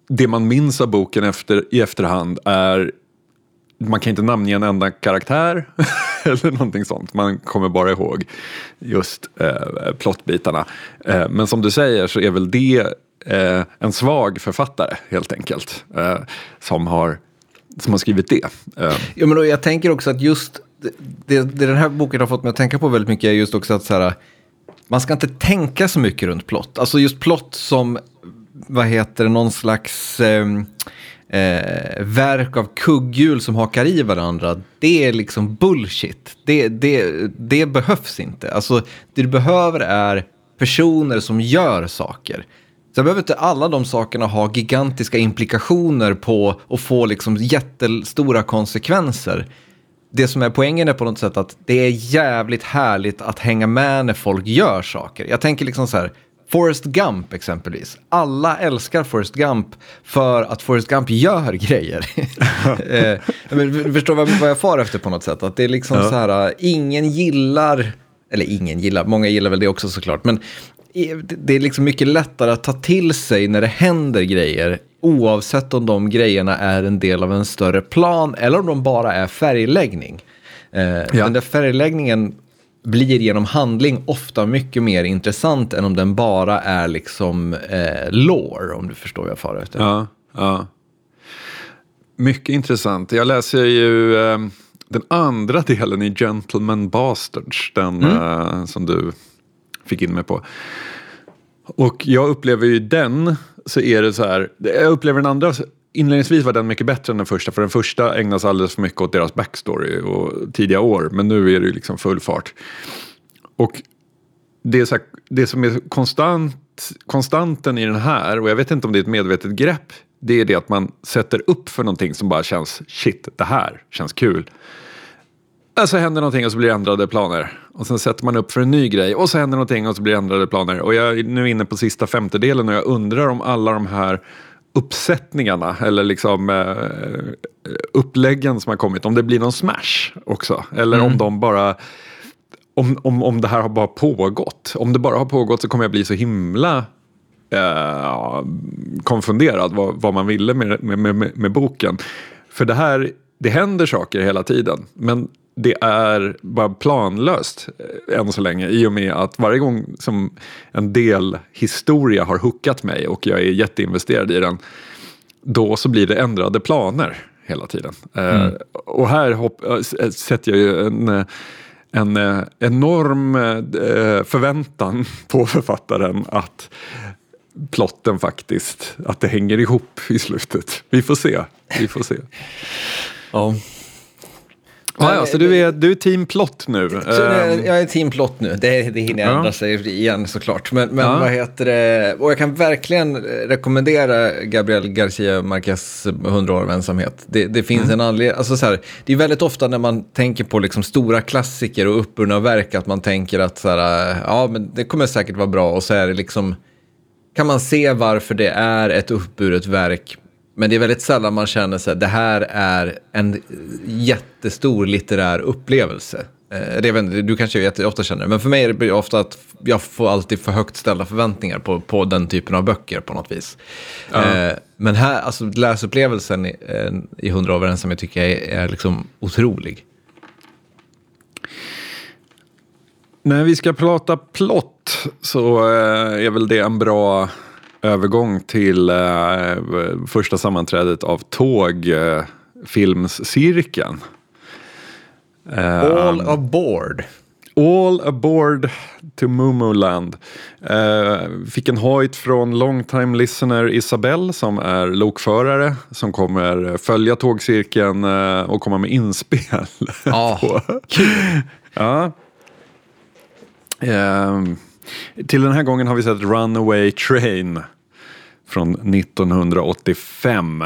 det man minns av boken efter, i efterhand är man kan inte namnge en enda karaktär eller någonting sånt. Man kommer bara ihåg just eh, plottbitarna. Eh, men som du säger så är väl det eh, en svag författare helt enkelt. Eh, som, har, som har skrivit det. Eh, ja, men då, jag tänker också att just det, det, den här boken har fått mig att tänka på väldigt mycket är just också att så här, man ska inte tänka så mycket runt plott. Alltså just plott som, vad heter det, någon slags eh, eh, verk av kugghjul som hakar i varandra. Det är liksom bullshit. Det, det, det behövs inte. Alltså det du behöver är personer som gör saker. Sen behöver inte alla de sakerna ha gigantiska implikationer på och få liksom jättestora konsekvenser. Det som är poängen är på något sätt att det är jävligt härligt att hänga med när folk gör saker. Jag tänker liksom så här, Forrest Gump exempelvis. Alla älskar Forrest Gump för att Forrest Gump gör grejer. eh, men förstår vad, vad jag far efter på något sätt? Att det är liksom Ja. så här, ingen gillar, eller ingen gillar, många gillar väl det också såklart, men det- är liksom mycket lättare att ta till sig när det händer grejer oavsett om de grejerna är en del av en större plan eller om de bara är färgläggning. Eh, Den där färgläggningen blir genom handling ofta mycket mer intressant än om den bara är liksom eh, lore, om du förstår vad jag far efter. Ja, ja. Mycket intressant. Jag läser ju eh, den andra delen i Gentleman Bastards. Den eh, som du fick in mig på. Och jag upplever ju den, så är det så här. Jag upplever den andra, inledningsvis var den mycket bättre än den första. För den första ägnas alldeles för mycket åt deras backstory och tidiga år. Men nu är det ju liksom full fart. Och det, är så här, det som är konstant, konstanten i den här, och jag vet inte om det är ett medvetet grepp, det är det att man sätter upp för någonting som bara känns shit, det här känns kul. Och så händer någonting och så blir det ändrade planer. Och sen sätter man upp för en ny grej och så händer någonting och så blir det ändrade planer. Och jag är nu inne på sista femtedelen och jag undrar om alla de här uppsättningarna eller liksom eh, uppläggen som har kommit, om det blir någon smash också. Eller om de bara om, om, om det här har bara pågått. Om det bara har pågått så kommer jag bli så himla eh, konfunderad vad, vad man ville med, med, med, med boken. För det här, det händer saker hela tiden. Men det är bara planlöst eh, än så länge i och med att varje gång som en del historia har hookat mig och jag är jätteinvesterad i den då så blir det ändrade planer hela tiden. Eh, och här hopp, äh, sätter jag ju en, en eh, enorm eh, förväntan på författaren att plotten faktiskt, att det hänger ihop i slutet. Vi får se. Vi får se. Ja. Ah, ja, så du är, du är team plott nu? Så jag, jag är team plott nu, det, det hinner Ja. ändra sig igen såklart. Men, men Ja. vad heter det, och jag kan verkligen rekommendera Gabriel Garcia Marquez 100 år av ensamhet. Det, det finns en anledning, alltså så här, det är väldigt ofta när man tänker på liksom stora klassiker och uppburna verk att man tänker att så här, ja men det kommer säkert vara bra och så är det liksom, kan man se varför det är ett uppburet verk men det är väldigt sällan man känner sig det här är en jättestor litterär upplevelse. Eh, inte- du kanske jätteofta känner det, men för mig är det ofta att jag får alltid för högt ställda förväntningar på, på den typen av böcker på något vis. Eh, Men här, alltså läsupplevelsen i, eh, i Hundra av tycker jag är, är liksom otrolig. När vi ska prata plott så eh, är väl det en bra övergång till eh, första sammanträdet av tågfilmscirkeln. All aboard. All aboard to Mumuland. Eh, fick en hojt från long time listener Isabelle som är lokförare som kommer följa tågcirkeln eh, och komma med inspel. Ja, på- ja. Ehm, till den här gången har vi sett Runaway Train från 1985.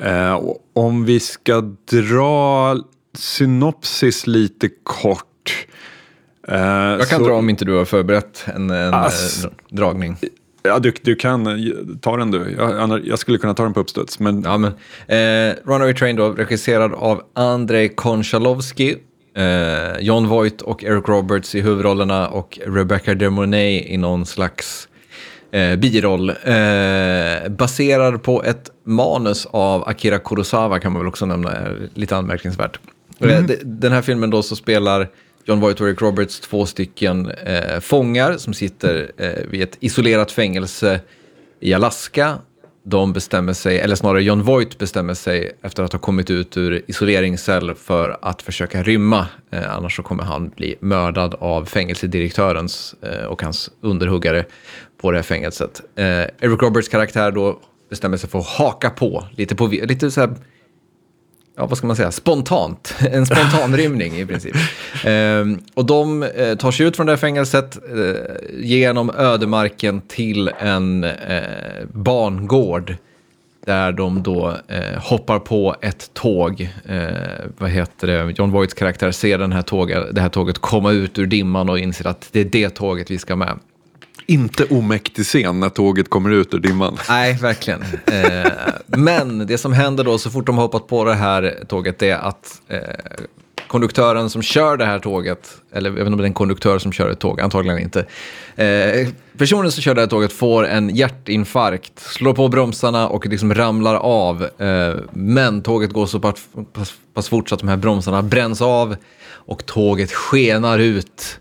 Eh, om vi ska dra synopsis lite kort. eh, Jag kan så- dra om inte du har förberett en, en Ass. eh, dragning. Ja, du, du kan eh, ta den du. Jag, jag skulle kunna ta den på uppstuds. Men Ja, men, eh, Runaway Train då, regisserad av Andrei Konchalovsky, eh, John Voight och Eric Roberts i huvudrollerna och Rebecca De Mornay i någon slags eh, biroll. Eh, baserad på ett manus av Akira Kurosawa kan man väl också nämna, är lite anmärkningsvärt. De- Den här filmen då så spelar John Voight och Eric Roberts två stycken eh, fångar som sitter eh, vid ett isolerat fängelse i Alaska. De bestämmer sig, eller snarare John Voight bestämmer sig efter att ha kommit ut ur isoleringscell för att försöka rymma. Eh, annars så kommer han bli mördad av fängelsedirektörens eh, och hans underhuggare på det här fängelset. Eh, Eric Roberts karaktär då bestämmer sig för att haka på, lite, på, lite så här ja, vad ska man säga, spontant. En spontan rymning i princip. Ehm, och de eh, tar sig ut från det här fängelset eh, genom ödemarken till en eh, bangård. Där de då eh, hoppar på ett tåg. Eh, vad heter det? John Voights karaktär ser den här tåget, det här tåget komma ut ur dimman och inser att det är det tåget vi ska med inte omäktig scen när tåget kommer ut ur dimman. Nej, verkligen. Eh, men det som händer då så fort de har hoppat på det här tåget är att eh, konduktören som kör det här tåget, eller jag vet inte om det är en konduktör som kör ett tåg, antagligen inte. Eh, personen som kör det här tåget får en hjärtinfarkt, slår på bromsarna och liksom ramlar av. Eh, men tåget går så pass, pass, pass fort så att de här bromsarna bränns av och tåget skenar ut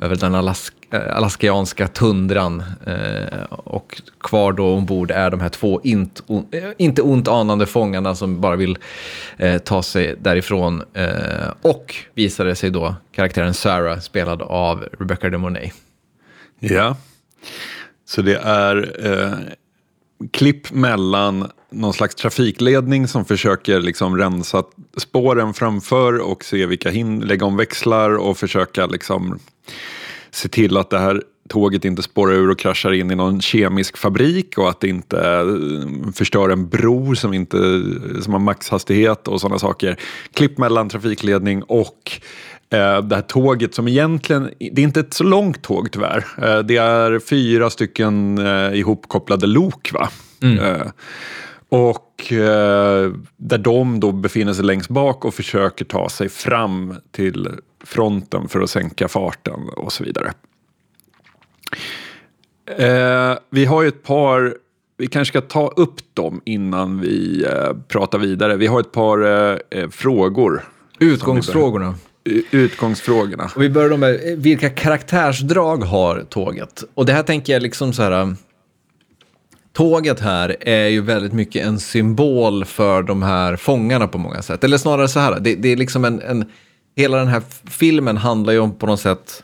över den alask Eh, alaskianska tundran. Eh, och kvar då ombord är de här två int, on, eh, inte ont anande fångarna som bara vill eh, ta sig därifrån. Eh, och visade sig då karaktären Sarah, spelad av Rebecca De Mornay. Ja. Så det är eh, klipp mellan någon slags trafikledning som försöker liksom rensa spåren framför och se vilka hinder, lägga om växlar och försöka liksom se till att det här tåget inte spårar ur och kraschar in i någon kemisk fabrik och att det inte eh, förstör en bro som, inte, som har maxhastighet och sådana saker. Klipp mellan trafikledning och eh, det här tåget som egentligen, det är inte ett så långt tåg tyvärr. Eh, det är fyra stycken eh, ihopkopplade lok va? Eh, och eh, där de då befinner sig längst bak och försöker ta sig fram till fronten för att sänka farten och så vidare. Eh, vi har ju ett par, vi kanske ska ta upp dem innan vi eh, pratar vidare. Vi har ett par eh, eh, frågor. Utgångsfrågorna. Utgångsfrågorna. Och vi börjar med eh, vilka karaktärsdrag har tåget? Och det här tänker jag liksom så här. Tåget här är ju väldigt mycket en symbol för de här fångarna på många sätt. Eller snarare så här, det, det är liksom en, en... Hela den här filmen handlar ju om på något sätt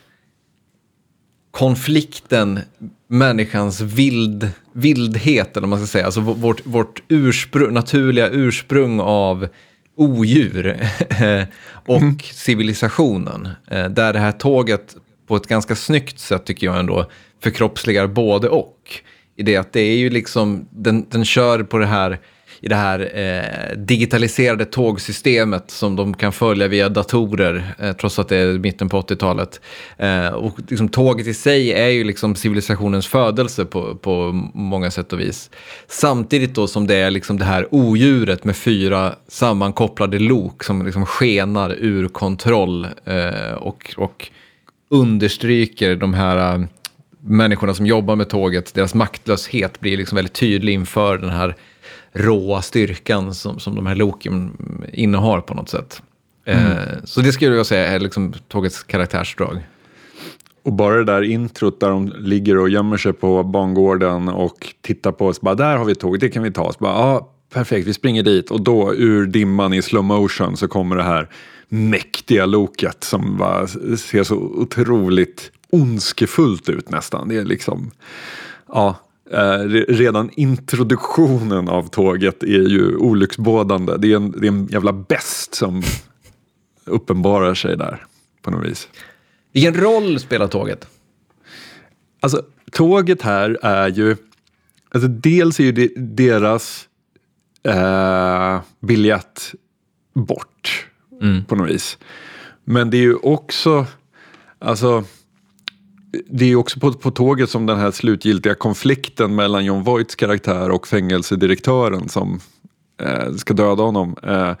konflikten, människans vild, vildhet, eller vad man ska säga. Alltså vårt, vårt ursprung, naturliga ursprung av odjur och mm. civilisationen. Eh, där det här tåget på ett ganska snyggt sätt tycker jag ändå förkroppsligar både och. I det att det är ju liksom, den, den kör på det här i det här eh, digitaliserade tågsystemet som de kan följa via datorer, eh, trots att det är mitten på 80-talet. Eh, och liksom, tåget i sig är ju liksom civilisationens födelse på, på många sätt och vis. Samtidigt då som det är liksom det här odjuret med fyra sammankopplade lok som liksom skenar ur kontroll eh, och, och understryker de här eh, människorna som jobbar med tåget, deras maktlöshet blir liksom väldigt tydlig inför den här råa styrkan som, som de här loken innehar på något sätt. Eh, mm. Eh, så det skulle jag säga är liksom tågets karaktärsdrag. Och bara det där introt där de ligger och gömmer sig på bangården och tittar på oss. Bara, där har vi tåget, det kan vi ta. Så bara, ah, perfekt, vi springer dit. Och då ur dimman i slow motion så kommer det här mäktiga loket som bara ser så otroligt ondskefullt ut nästan. Det är liksom, ja, Eh, redan introduktionen av tåget är ju olycksbådande. Det är en, det är en jävla bäst som uppenbarar sig där på något vis. Vilken roll spelar tåget? Alltså, tåget här är ju... Alltså, dels är ju det deras eh, biljett bort mm. på något vis. Men det är ju också... Alltså det är också på, på tåget som den här slutgiltiga konflikten mellan John Voights karaktär och fängelsedirektören som eh, ska döda honom. Eh,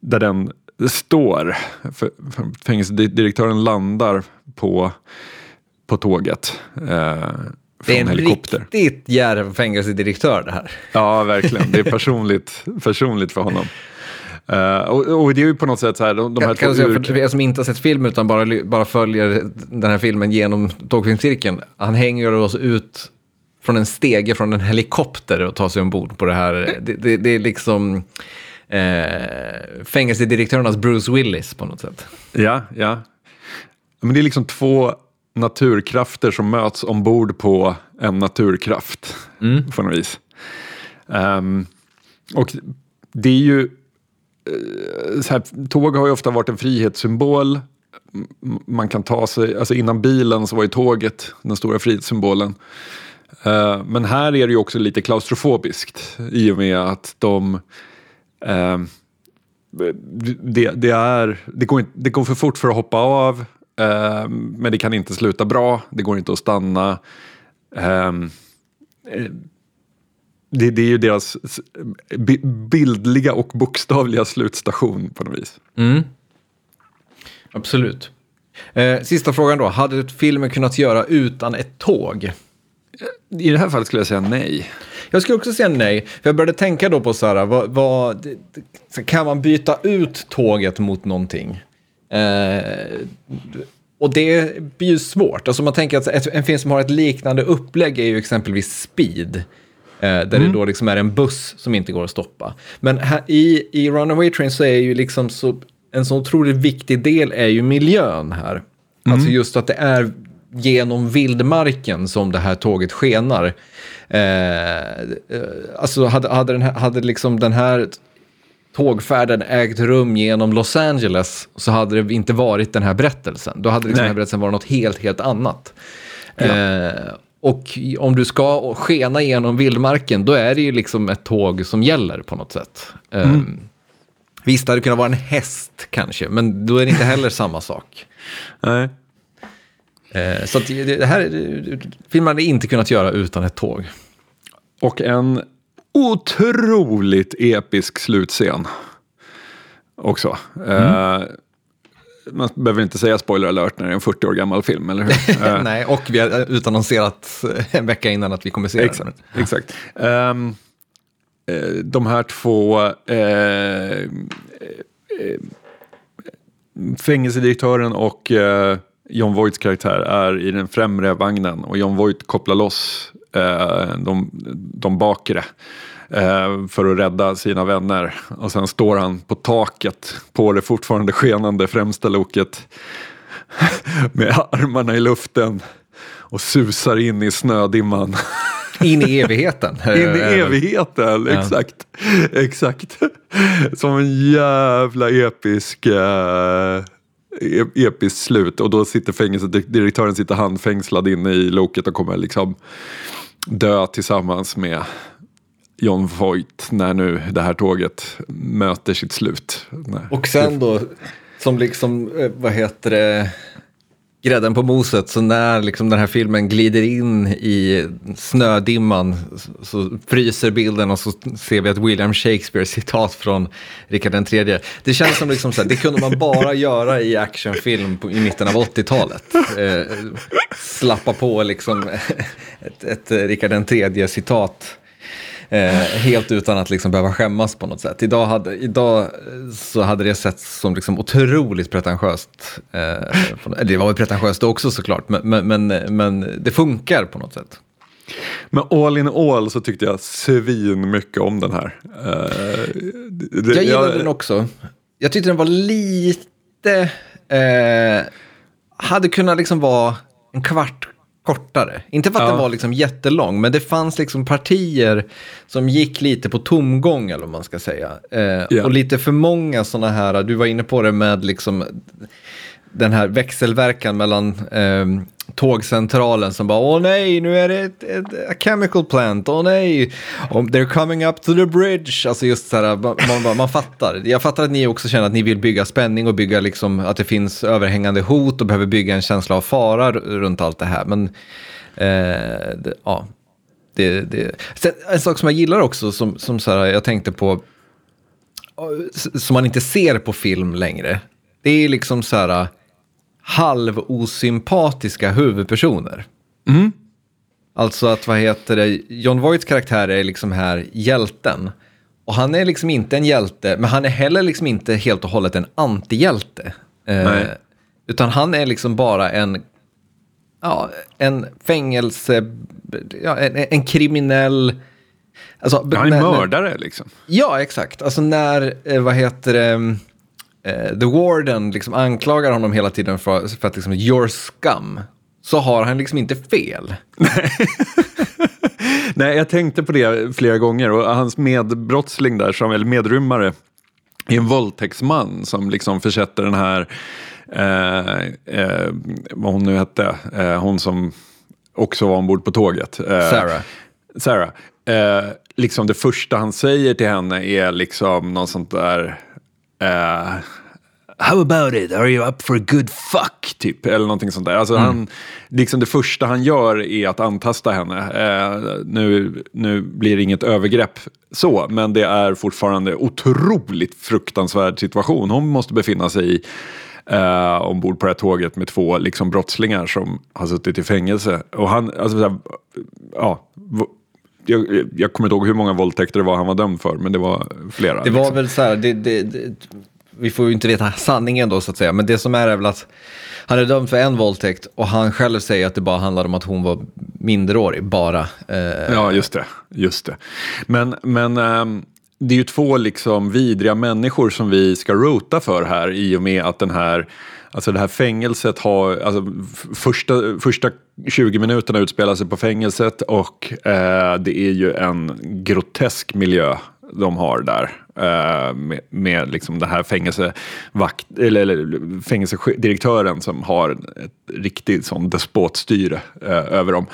där den står. För, för fängelsedirektören landar på, på tåget. Eh, det är en helikopter. riktigt djärv fängelsedirektör det här. Ja, verkligen. Det är personligt, personligt för honom. Uh, och, och, det är ju på något sätt så här, de, de här kan, två ur... För er som inte har sett filmen utan bara, bara följer den här filmen genom tågfilmscirkeln. Han hänger oss ut från en stege från en helikopter och tar sig ombord på det här. Det, det, det är liksom eh, fängelsedirektörernas Bruce Willis på något sätt. Ja, ja. Men det är liksom två naturkrafter som möts ombord på en naturkraft mm. på något vis. Um, och det är ju Eh, Eh, så här, tåg har ju ofta varit en frihetssymbol. Man kan ta sig, alltså innan bilen så var ju tåget den stora frihetssymbolen. Uh, eh, men här är det ju också lite klaustrofobiskt i och med att de uh, det, det, är, det, går inte, det går för fort för att hoppa av uh, men det kan inte sluta bra, det går inte att stanna ehm, eh, det, det, är ju deras bildliga och bokstavliga slutstation på något vis. Mm. Absolut. Eh, sista frågan då. Hade filmen kunnat göra utan ett tåg? I det här fallet skulle jag säga nej. Jag skulle också säga nej. För jag började tänka då på så här, vad, vad, kan man byta ut tåget mot någonting? Eh, och det blir ju svårt. Alltså man tänker att en film som har ett liknande upplägg är ju exempelvis Speed. Eh, där mm. det då liksom är en buss som inte går att stoppa. Men här, i, i Runaway Train så är ju liksom så, en så otroligt viktig del är ju miljön här. Mm. Alltså just att det är genom vildmarken som det här tåget skenar. Eh, eh alltså hade, hade, den här, hade liksom den här tågfärden ägt rum genom Los Angeles så hade det inte varit den här berättelsen. Då hade liksom den här berättelsen varit något helt, helt annat. Ja. Eh, och om du ska skena genom vildmarken, då är det ju liksom ett tåg som gäller på något sätt. Mm. Um, visst, det hade kunnat vara en häst kanske, men då är det inte heller samma sak. Nej. Uh, så det här filmen hade inte kunnat göra utan ett tåg. Och en otroligt episk slutscen också. Mm. Uh, man behöver inte säga spoiler alert när det är en 40 år gammal film, eller hur? Eh. Nej, och vi har utannonserat en vecka innan att vi kommer se exakt, den. Exakt. Um, de här två uh, fängelsedirektören och uh, John Voights karaktär är i den främre vagnen och John Voight kopplar loss uh, de, de bakre eh, för att rädda sina vänner. Och sen står han på taket på det fortfarande skenande främsta loket med armarna i luften och susar in i snödimman. In i evigheten. In i evigheten, ja. exakt. Exakt. Som en jävla episk... Uh episkt slut och då sitter fängelsedirektören sitter handfängslad inne i loket och kommer liksom dö tillsammans med John Voight när nu det här tåget möter sitt slut. Nej. Och sen då, som liksom, eh, vad heter det, grädden på moset, så när liksom den här filmen glider in i snödimman så fryser bilden och så ser vi ett William Shakespeare-citat från Rikard III. Det känns som liksom så här, det kunde man bara göra i actionfilm på, i mitten av 80-talet. Eh, slappa på liksom ett, ett Richard III-citat Eh, helt utan att liksom behöva skämmas på något sätt. Idag, hade, idag så hade det sett som liksom otroligt pretentiöst. Eh, det var väl pretentiöst också såklart, men, men, men, det funkar på något sätt. Men all in all så tyckte jag svin mycket om den här. Uh, det, jag gillade jag... den också. Jag tyckte den var lite... Eh, hade kunnat liksom vara en kvart kortare. Inte för att ja. den var liksom jättelång, men det fanns liksom partier som gick lite på tomgång, eller vad man ska säga. Eh, yeah. Och lite för många sådana här, du var inne på det med liksom den här växelverkan mellan eh, tågcentralen som bara åh nej, nu är det ett, ett a chemical plant, åh nej, oh, they're coming up to the bridge. Alltså just så här, man, man, man, fattar. Jag fattar att ni också känner att ni vill bygga spänning och bygga liksom att det finns överhängande hot och behöver bygga en känsla av fara runt allt det här. Men eh, det, ja, det, det. Sen, en sak som jag gillar också, som, som så här, jag tänkte på, eh, som man inte ser på film längre, det är liksom så här halvosympatiska huvudpersoner. Mm. Alltså att, vad heter det, John Voights karaktär är liksom här hjälten. Och han är liksom inte en hjälte, men han är heller liksom inte helt och hållet en antihjälte. Eh, utan han är liksom bara en, ja, en fängelse, ja, en, en kriminell... Alltså, ja, en mördare liksom. Ja, exakt. Alltså när, eh, vad heter det, The Warden liksom anklagar honom hela tiden för, för att liksom, your scum, så har han liksom inte fel. Nej, jag tänkte på det flera gånger och hans medbrottsling där, som, eller medrymmare, är en våldtäktsman som liksom försätter den här, eh, eh, vad hon nu hette, eh, hon som också var ombord på tåget. Eh, Sarah. Sarah. Eh, liksom det första han säger till henne är liksom något sånt där Uh, How about it? Are you up for a good fuck? Typ, eller någonting sånt där. Alltså mm. han, liksom det första han gör är att antasta henne. Uh, nu, nu blir det inget övergrepp så, men det är fortfarande otroligt fruktansvärd situation hon måste befinna sig i. Uh, ombord på det här tåget med två liksom, brottslingar som har suttit i fängelse. Och han, alltså, så här, ja, jag, jag kommer inte ihåg hur många våldtäkter det var han var dömd för, men det var flera. Det var liksom. väl så här, det, det, det, vi får ju inte veta sanningen då så att säga, men det som är är väl att han är dömd för en våldtäkt och han själv säger att det bara handlar om att hon var minderårig, bara. Eh... Ja, just det. Just det. Men, men ähm, det är ju två liksom vidriga människor som vi ska rota för här i och med att den här Alltså det här fängelset har, alltså första, första 20 minuterna utspelar sig på fängelset och eh, det är ju en grotesk miljö de har där. Eh, med, med liksom den här fängelsevakt, eller, eller fängelsedirektören som har ett riktigt sån despotstyre eh, över dem.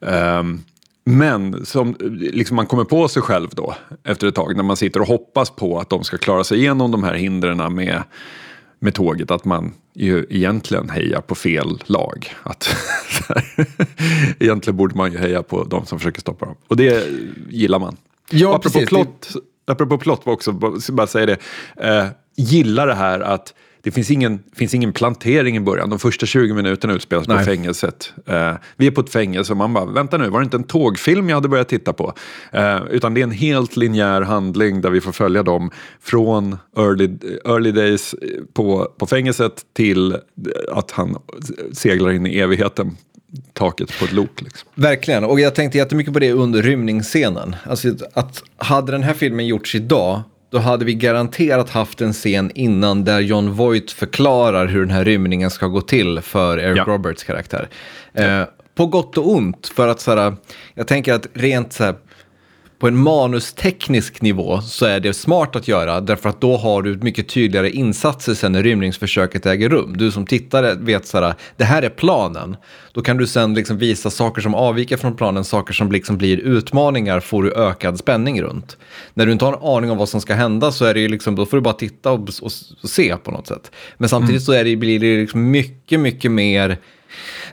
Ehm, men som liksom man kommer på sig själv då efter ett tag när man sitter och hoppas på att de ska klara sig igenom de här hindren med med tåget att man ju egentligen hejar på fel lag. Att, egentligen borde man ju heja på de som försöker stoppa dem. Och det gillar man. Ja, apropå, precis, plott, apropå plott, också, bara säga det. Eh, gillar det här att det finns ingen, finns ingen plantering i början. De första 20 minuterna utspelas på fängelset. Uh, vi är på ett fängelse och man bara, vänta nu, var det inte en tågfilm jag hade börjat titta på? Uh, utan det är en helt linjär handling där vi får följa dem från early, early days på, på fängelset till att han seglar in i evigheten taket på ett lok. Liksom. Verkligen, och jag tänkte jättemycket på det under rymningsscenen. Alltså att hade den här filmen gjorts idag då hade vi garanterat haft en scen innan där John Voight förklarar hur den här rymningen ska gå till för Eric ja. Roberts karaktär. Ja. Eh, på gott och ont. För att så här, jag tänker att rent så här, på en manusteknisk nivå så är det smart att göra därför att då har du mycket tydligare insatser sen när rymningsförsöket äger rum. Du som tittare vet så här, det här är planen. Då kan du sen liksom visa saker som avviker från planen, saker som liksom blir utmaningar får du ökad spänning runt. När du inte har en aning om vad som ska hända så är det liksom, då får du bara titta och, och, och se på något sätt. Men samtidigt mm. så är det, blir det liksom mycket, mycket mer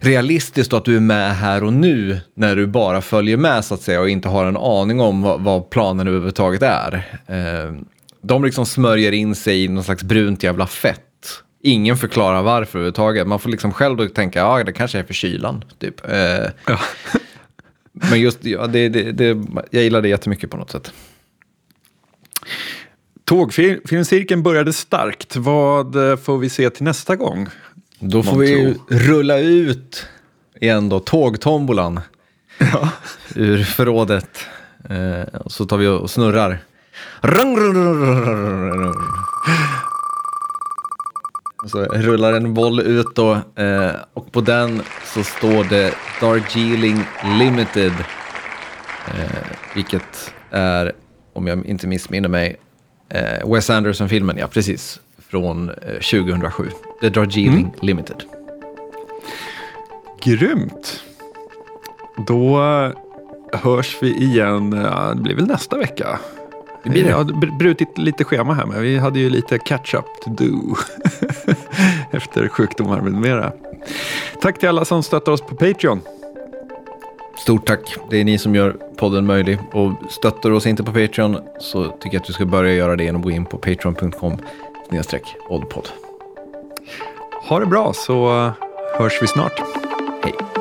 realistiskt att du är med här och nu när du bara följer med så att säga och inte har en aning om vad, vad planen överhuvudtaget är. Eh, de liksom smörjer in sig i någon slags brunt jävla fett. Ingen förklarar varför överhuvudtaget. Man får liksom själv då tänka, ja det kanske är för kylan. Typ. Eh, ja. men just, ja, det, det, det, jag gillar det jättemycket på något sätt. Tågfilmcirkeln började starkt. Vad får vi se till nästa gång? Då får vi rulla ut igen då, tågtombolan ja. ur förrådet. Eh, och så tar vi och snurrar. Och så rullar en boll ut då eh, och på den så står det Darjeeling Limited. Eh, vilket är, om jag inte missminner mig, eh, Wes Anderson-filmen, ja precis från 2007. Eh, The Darjeeling mm. Limited. Grymt. Då hörs vi igen, det blir väl nästa vecka. Det blir det. Jag har brutit lite schema här, men vi hade ju lite catch-up to do efter sjukdomar med mera. Tack till alla som stöttar oss på Patreon. Stort tack. Det är ni som gör podden möjlig. Och stöttar du oss inte på Patreon så tycker jag att du ska börja göra det genom att gå in på patreon.com oddpod. Ha det bra så hörs vi snart. Hej.